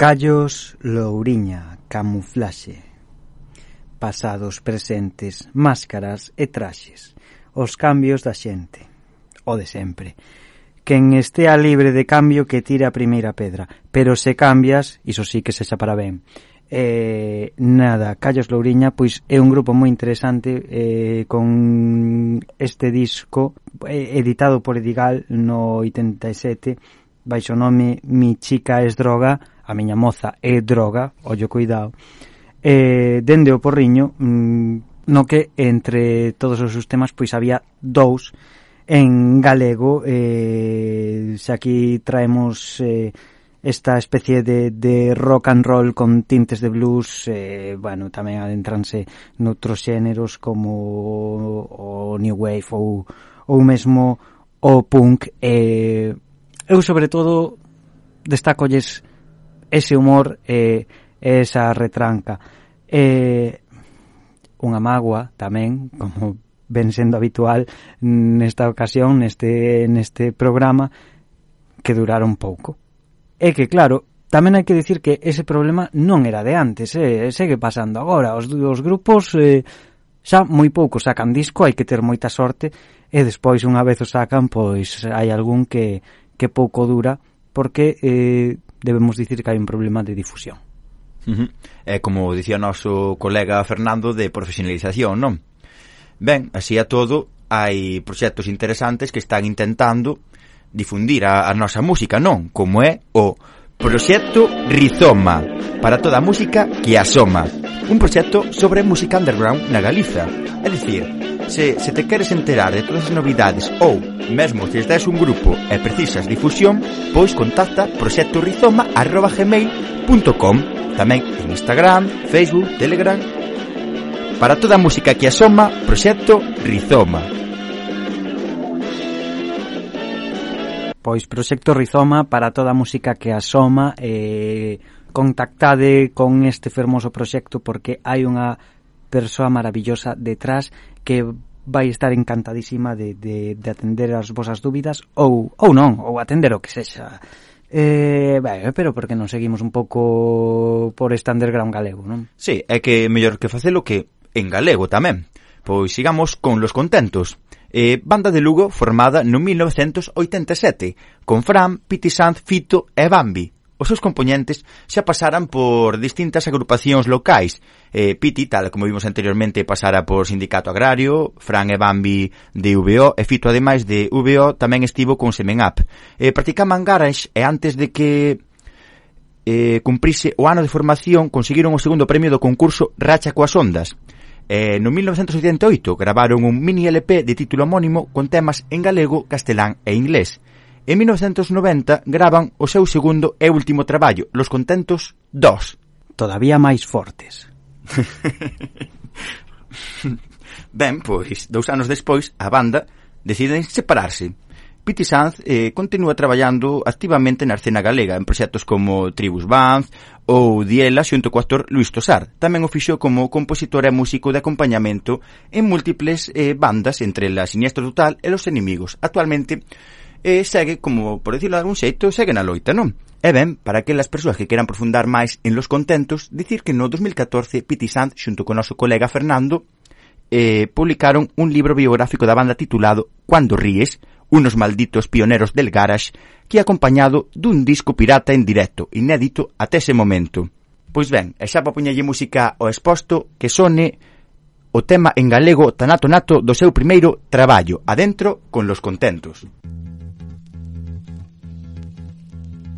Callos Louriña, camuflaxe. Pasados, presentes, máscaras e traxes. Os cambios da xente. O de sempre. Quen estea libre de cambio que tira a primeira pedra. Pero se cambias, iso sí que sexa para ben. Eh, nada, Callos Louriña pois é un grupo moi interesante eh, con este disco eh, editado por Edigal no 87 baixo nome Mi chica es droga a miña moza é droga, ollo cuidado, eh, dende o Porriño, mm, no que entre todos os seus temas pois había dous en galego, eh, se aquí traemos eh, esta especie de, de rock and roll con tintes de blues, eh, bueno, tamén adentranse noutros xéneros como o, New Wave ou, ou mesmo o punk. Eh, eu, sobre todo, destacolles ese humor e eh, esa retranca. Eh, unha magua tamén, como ven sendo habitual nesta ocasión, neste, neste programa, que duraron pouco. É que, claro, tamén hai que dicir que ese problema non era de antes, eh, segue pasando agora. Os, os grupos eh, xa moi pouco sacan disco, hai que ter moita sorte, e despois unha vez o sacan, pois hai algún que, que pouco dura, porque eh, debemos dicir que hai un problema de difusión. Uh -huh. É como dicía o noso colega Fernando de profesionalización, non? Ben, así a todo, hai proxectos interesantes que están intentando difundir a, a nosa música, non? Como é o Proxecto Rizoma Para toda a música que asoma Un proxecto sobre música underground na Galiza É dicir, Se, se te queres enterar de todas as novidades ou mesmo se estás un grupo e precisas difusión, pois contacta proxectorizoma@gmail.com, tamén en Instagram, Facebook, Telegram. Para toda a música que asoma, Proxecto Rizoma. Pois Proxecto Rizoma para toda a música que asoma eh contactade con este fermoso proxecto porque hai unha persoa maravillosa detrás que vai estar encantadísima de, de, de atender as vosas dúbidas ou, ou non, ou atender o que sexa. Eh, ben, pero porque non seguimos un pouco por este underground galego, non? Sí, é que mellor que facelo que en galego tamén. Pois sigamos con los contentos. Eh, banda de Lugo formada no 1987, con Fran, Piti Sanz, Fito e Bambi os seus compoñentes xa pasaran por distintas agrupacións locais. Eh, Piti, tal como vimos anteriormente, pasara por Sindicato Agrario, Fran e Bambi de VO, e Fito, ademais de VO, tamén estivo con Semenap. Eh, practicaban garas e antes de que eh, cumprise o ano de formación, conseguiron o segundo premio do concurso Racha coas Ondas. Eh, no 1988 gravaron un mini LP de título homónimo con temas en galego, castelán e inglés. En 1990 graban o seu segundo e último traballo, Los Contentos 2. Todavía máis fortes. <laughs> ben, pois, dous anos despois, a banda deciden separarse. Piti Sanz eh, continúa traballando activamente na escena galega en proxectos como Tribus Band ou Diela xunto co actor Luis Tosar. Tamén o fixo como compositor e músico de acompañamento en múltiples eh, bandas entre la Siniestro Total e Los Enemigos. Actualmente e segue, como por decirlo de algún xeito, segue na loita, non? E ben, para que as persoas que queran profundar máis en los contentos, dicir que no 2014 Piti Sanz, xunto con noso colega Fernando, eh, publicaron un libro biográfico da banda titulado Cuando ríes, unos malditos pioneros del garage, que acompañado dun disco pirata en directo, inédito até ese momento. Pois ben, e xa para poñerlle música ao exposto que sone o tema en galego Tanato Nato do seu primeiro traballo, adentro con los contentos.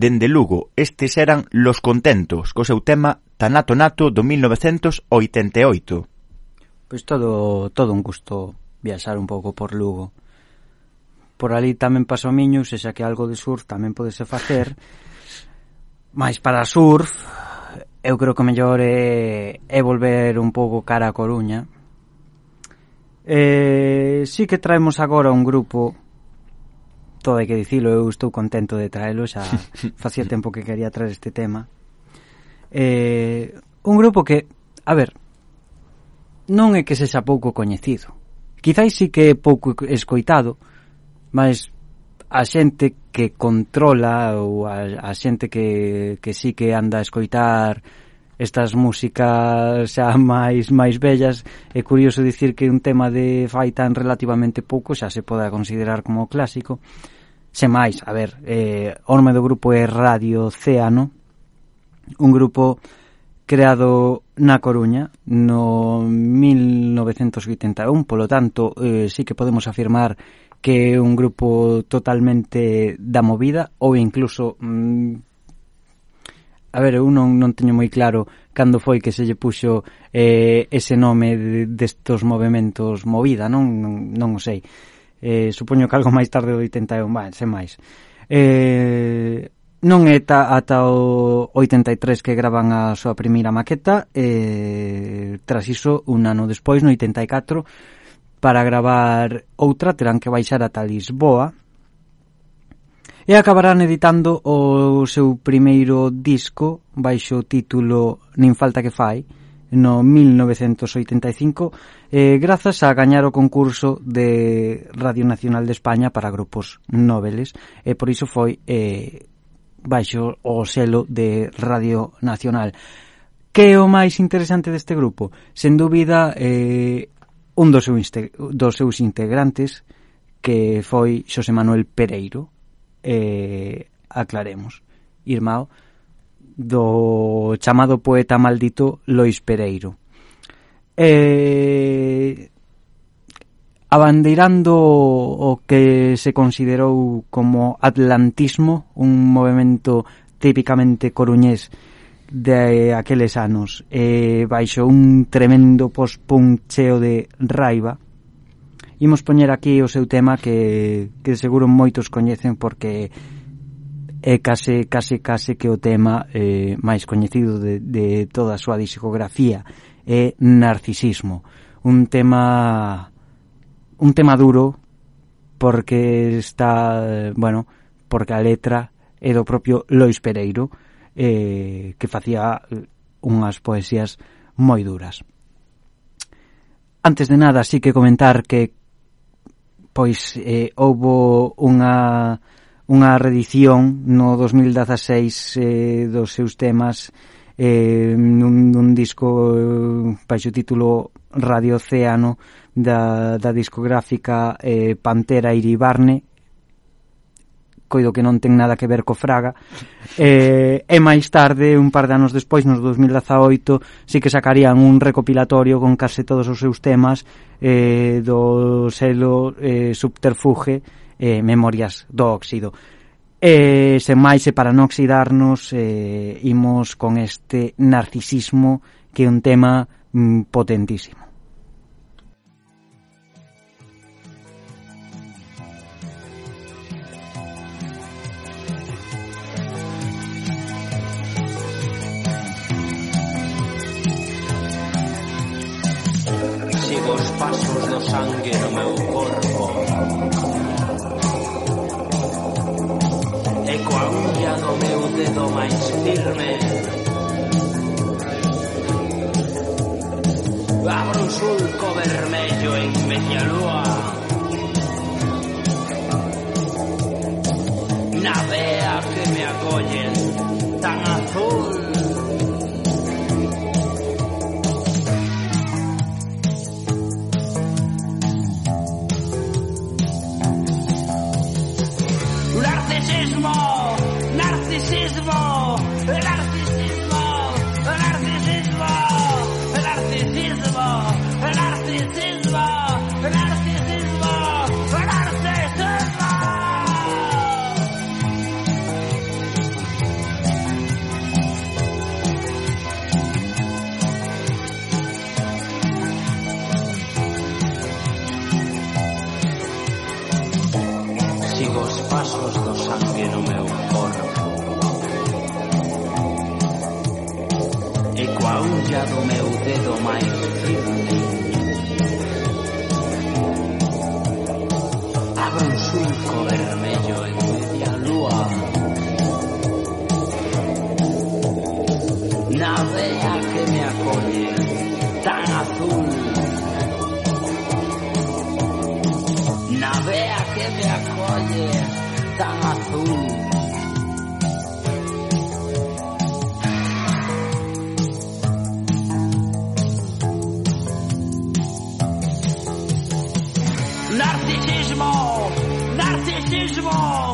dende Lugo, estes eran Los Contentos, co seu tema Tanato Nato do 1988. Pois todo, todo un gusto viaxar un pouco por Lugo. Por ali tamén paso a Miños, e xa que algo de surf tamén podese facer, Mais para surf eu creo que mellor é, é volver un pouco cara a Coruña. Eh, sí que traemos agora un grupo todo hai que dicilo, eu estou contento de traelo, xa <laughs> facía tempo que quería traer este tema. Eh, un grupo que, a ver, non é que sexa pouco coñecido. Quizáis sí que é pouco escoitado, mas a xente que controla ou a, a xente que, que sí que anda a escoitar estas músicas xa máis máis bellas, é curioso dicir que un tema de fai tan relativamente pouco xa se poda considerar como clásico. Se máis, a ver, eh, o nome do grupo é Radio Oceano, un grupo creado na Coruña no 1981, polo tanto, eh, sí que podemos afirmar que é un grupo totalmente da movida ou incluso mm, a ver, eu non, non teño moi claro cando foi que se lle puxo eh, ese nome destos de, de movimentos movida, non, non, non o sei. Eh, supoño que algo máis tarde do 81, va, sen máis. Eh, non é ta, ata o 83 que graban a súa primeira maqueta, eh, tras iso, un ano despois, no 84, para gravar outra terán que baixar ata Lisboa, e acabarán editando o seu primeiro disco baixo o título Nin falta que fai no 1985 eh, grazas a gañar o concurso de Radio Nacional de España para grupos noveles e por iso foi eh, baixo o selo de Radio Nacional. Que é o máis interesante deste grupo? Sen dúbida, eh, un dos, seus, dos seus integrantes, que foi Xosé Manuel Pereiro, eh, aclaremos. Irmao do chamado poeta maldito Lois Pereiro. Eh, abandeirando o que se considerou como atlantismo, un movimento típicamente coruñés de aqueles anos, eh, baixo un tremendo pospuncheo de raiva, imos poñer aquí o seu tema que, que seguro moitos coñecen porque é case, case, case que o tema eh, máis coñecido de, de toda a súa discografía é narcisismo. Un tema un tema duro porque está bueno, porque a letra é do propio Lois Pereiro eh, que facía unhas poesías moi duras. Antes de nada, sí que comentar que pois eh, houbo unha unha redición no 2016 eh, dos seus temas eh, nun, nun disco eh, baixo título Radio Oceano da, da discográfica eh, Pantera Iribarne coido que non ten nada que ver co Fraga eh, e máis tarde un par de anos despois nos 2018 si que sacarían un recopilatorio con case todos os seus temas eh, do selo eh, subterfuge eh, Memorias do Óxido E, sen máis, e para non oxidarnos, eh, imos con este narcisismo que é un tema mm, potentísimo. Do sangue no meu corpo. E coa ulla do meu dedo máis firme Abro un sulco vermello en media lúa Na vea que me acollen tan azul azul. Na que me acolle, tan azul. Narcisismo, narcisismo,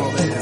Oh.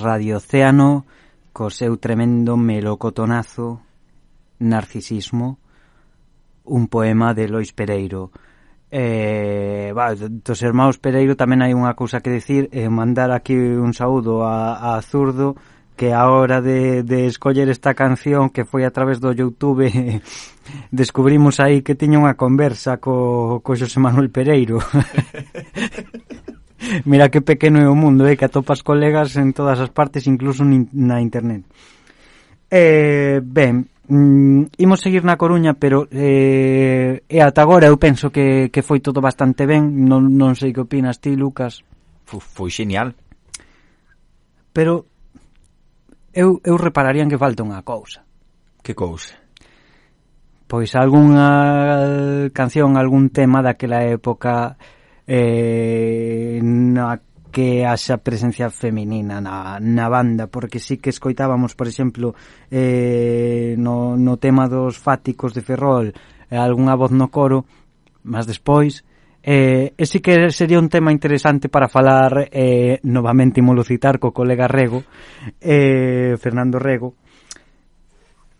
Radio Océano co seu tremendo melocotonazo Narcisismo un poema de Lois Pereiro. Eh, va, dos irmãos Pereiro tamén hai unha cousa que decir eh, mandar aquí un saúdo a, a Zurdo que a hora de, de escoller esta canción que foi a través do Youtube <laughs> descubrimos aí que tiña unha conversa co, co Xosé Manuel Pereiro. <laughs> <laughs> Mira que pequeno é o mundo, eh, que atopas colegas en todas as partes, incluso na internet. Eh, ben, mm, imos seguir na Coruña, pero eh, e ata agora eu penso que, que foi todo bastante ben. Non, non sei que opinas ti, Lucas. Foi, foi genial. Pero eu, eu repararía que falta unha cousa. Que cousa? Pois algunha canción, algún tema daquela época eh, na que haxa presencia feminina na, na banda, porque sí que escoitábamos, por exemplo, eh, no, no tema dos fáticos de Ferrol, eh, algunha voz no coro, mas despois, eh, e sí que sería un tema interesante para falar eh, novamente imolo citar co colega Rego, eh, Fernando Rego,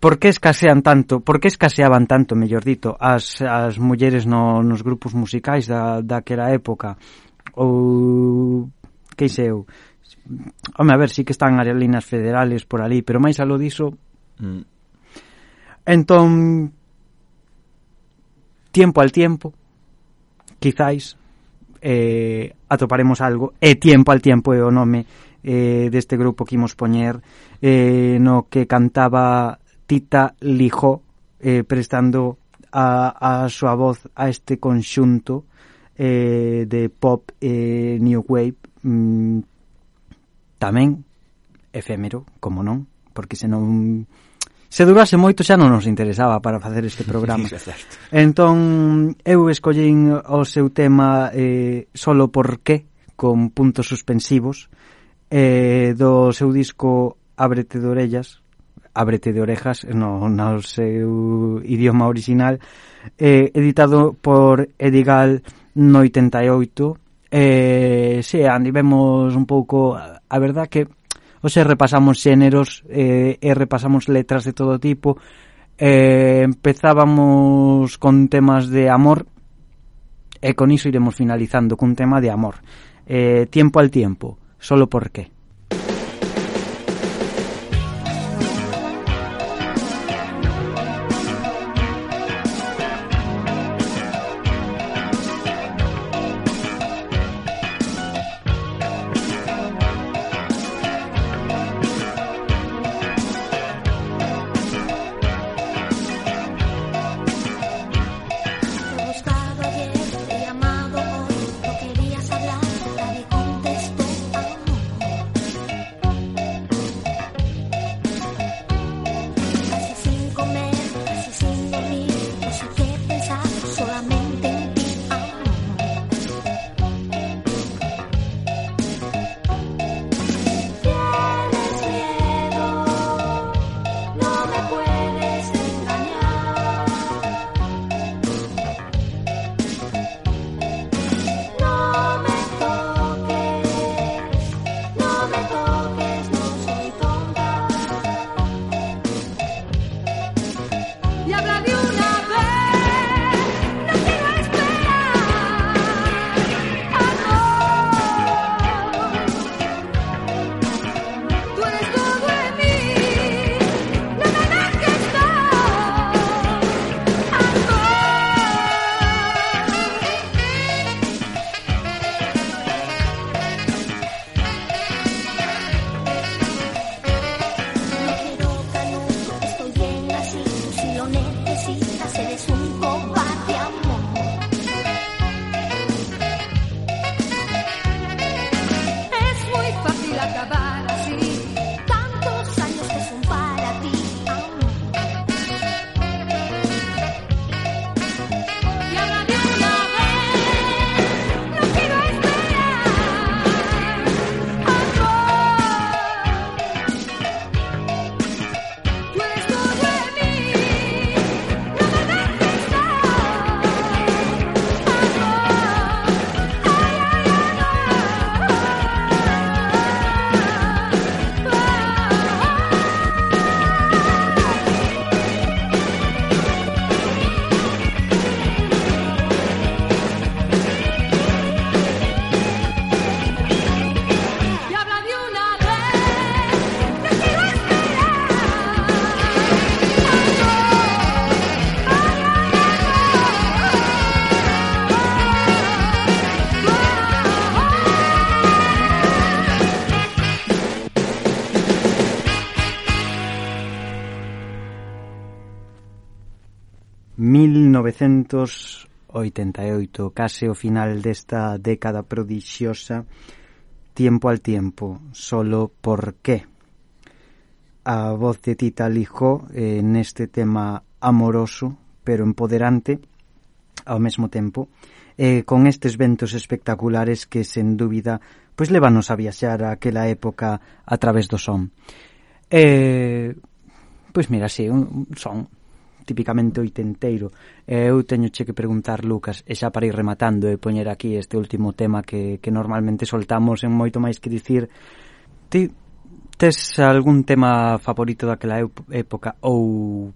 por que escasean tanto, por que escaseaban tanto, mellor dito, as, as mulleres no, nos grupos musicais da, daquela época? Ou, que sei eu, home, a ver, sí que están as linas federales por ali, pero máis alo diso... Mm. Entón, tiempo al tiempo, quizáis, eh, atoparemos algo, e tiempo al tiempo é o nome eh, deste grupo que imos poñer, eh, no que cantaba Tita Lijó eh, prestando a, a súa voz a este conxunto eh, de pop eh, new wave mm, tamén efémero, como non, porque se non se durase moito xa non nos interesaba para facer este programa. <laughs> entón, eu escollín o seu tema eh, solo por qué, con puntos suspensivos, eh, do seu disco Ábrete de orellas, Ábrete de orejas no, no seu idioma original eh, editado por Edigal no 88 eh, se Andy vemos un pouco a verdad que ou se repasamos xéneros eh, e repasamos letras de todo tipo. Eh, empezábamos con temas de amor e con iso iremos finalizando cun tema de amor. Eh, tiempo al tiempo solo por qué. 1988, case o final desta década prodixiosa, Tiempo al tiempo, solo por qué. A voz de Tita Lijó eh, neste tema amoroso, pero empoderante, ao mesmo tempo, eh, con estes ventos espectaculares que, sen dúbida, pois levanos a viaxar a aquela época a través do son. Eh, pois mira, sí, un son tipicamente oitenteiro. E eu teño che que preguntar, Lucas, e xa para ir rematando e poñer aquí este último tema que, que normalmente soltamos en moito máis que dicir, ti tes algún tema favorito daquela época ou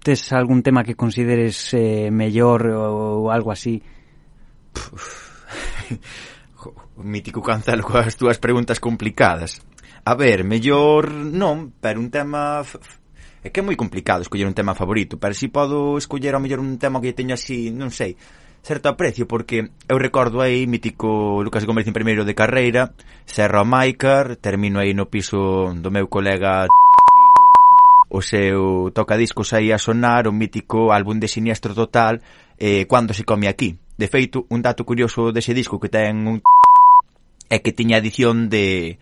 tes algún tema que consideres eh, mellor ou algo así? <laughs> o mítico Cancelo coas túas preguntas complicadas. A ver, mellor non, pero un tema É que é moi complicado escoller un tema favorito, pero si podo escoller ao mellor un tema que teño así, non sei, certo aprecio, porque eu recordo aí mítico Lucas Gómez en primeiro de carreira, Serra Maicar, termino aí no piso do meu colega o seu tocadiscos aí a sonar o mítico álbum de Siniestro Total eh, Cuando se come aquí. De feito, un dato curioso dese disco que ten un é que tiña edición de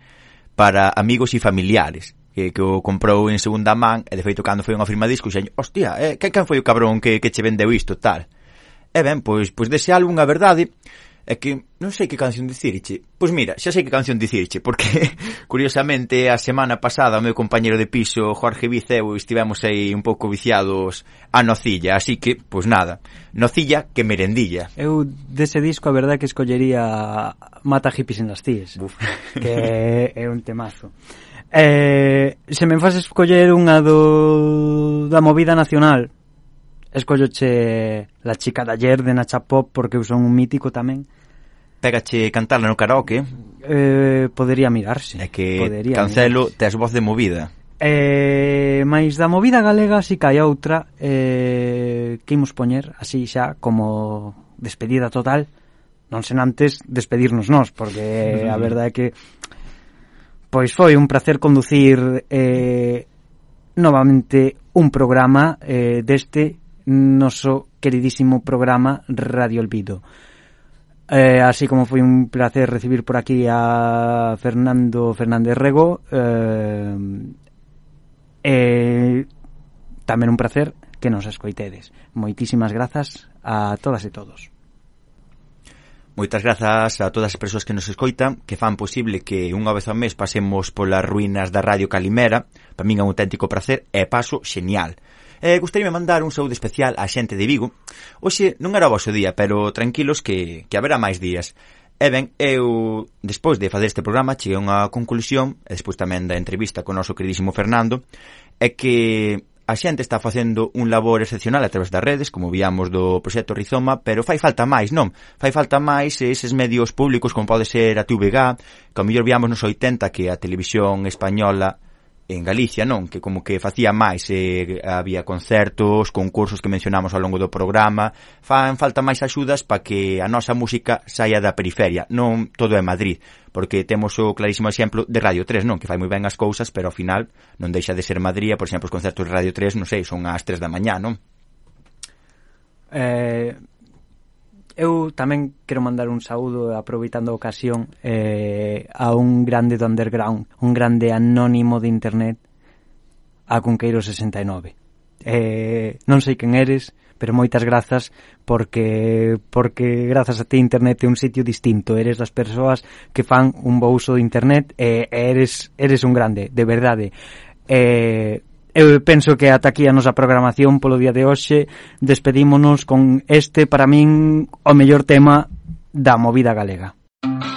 para amigos e familiares que, que o comprou en segunda man e de feito cando foi unha firma disco xeño hostia, eh, que, quen foi o cabrón que, que che vendeu isto tal? E ben, pois, pois dese álbum a verdade é que non sei que canción dicirche. Pois mira, xa sei que canción dicirche porque <laughs> curiosamente a semana pasada o meu compañero de piso Jorge Viceu estivemos aí un pouco viciados a Nocilla así que, pois nada Nocilla que merendilla. Eu dese disco a verdade que escollería Mata hippies en las tías Uf. que é un temazo. <laughs> Eh, se me faz escoller unha do da movida nacional, escolloche La chica de ayer de Nacha Pop porque eu son un mítico tamén. Pégache cantarla no karaoke? Eh, podería mirarse. É que podería Cancelo mirarse. tes voz de movida. Eh, máis da movida galega si que hai outra eh, que imos poñer así xa como despedida total non sen antes despedirnos nós porque a <laughs> verdade é que Pois foi un placer conducir eh, novamente un programa eh, deste noso queridísimo programa Radio Olvido. Eh, así como foi un placer recibir por aquí a Fernando Fernández Rego eh, eh, tamén un placer que nos escoitedes. Moitísimas grazas a todas e todos. Moitas grazas a todas as persoas que nos escoitan, que fan posible que unha vez ao mes pasemos polas ruínas da Radio Calimera. Para min é un auténtico prazer e paso xenial. Eh, gustaríame mandar un saúdo especial á xente de Vigo. Hoxe non era o vosso día, pero tranquilos que, que haberá máis días. E ben, eu, despois de fazer este programa, cheguei a unha conclusión, e despois tamén da entrevista con o noso queridísimo Fernando, é que a xente está facendo un labor excepcional a través das redes, como víamos do proxecto Rizoma, pero fai falta máis, non? Fai falta máis eses medios públicos como pode ser a TVG, que ao mellor víamos nos 80 que a televisión española en Galicia, non? Que como que facía máis, eh, había concertos, concursos que mencionamos ao longo do programa, fan falta máis axudas para que a nosa música saia da periferia, non todo é Madrid, porque temos o clarísimo exemplo de Radio 3, non? Que fai moi ben as cousas, pero ao final non deixa de ser Madrid, por exemplo, os concertos de Radio 3, non sei, son ás 3 da mañá, non? Eh, eu tamén quero mandar un saúdo aproveitando a ocasión eh, a un grande do underground, un grande anónimo de internet a Cunqueiro 69. Eh, non sei quen eres, pero moitas grazas porque porque grazas a ti internet é un sitio distinto, eres das persoas que fan un bo uso de internet e eh, eres eres un grande, de verdade. Eh, Eu penso que ata aquí a nosa programación polo día de hoxe despedímonos con este para min o mellor tema da movida galega. Música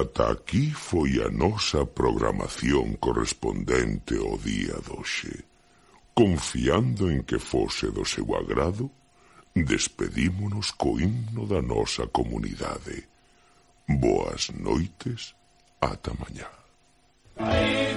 ata aquí foi a nosa programación correspondente ao día doxe. Confiando en que fose do seu agrado, despedímonos co himno da nosa comunidade. Boas noites, ata mañá. Aí,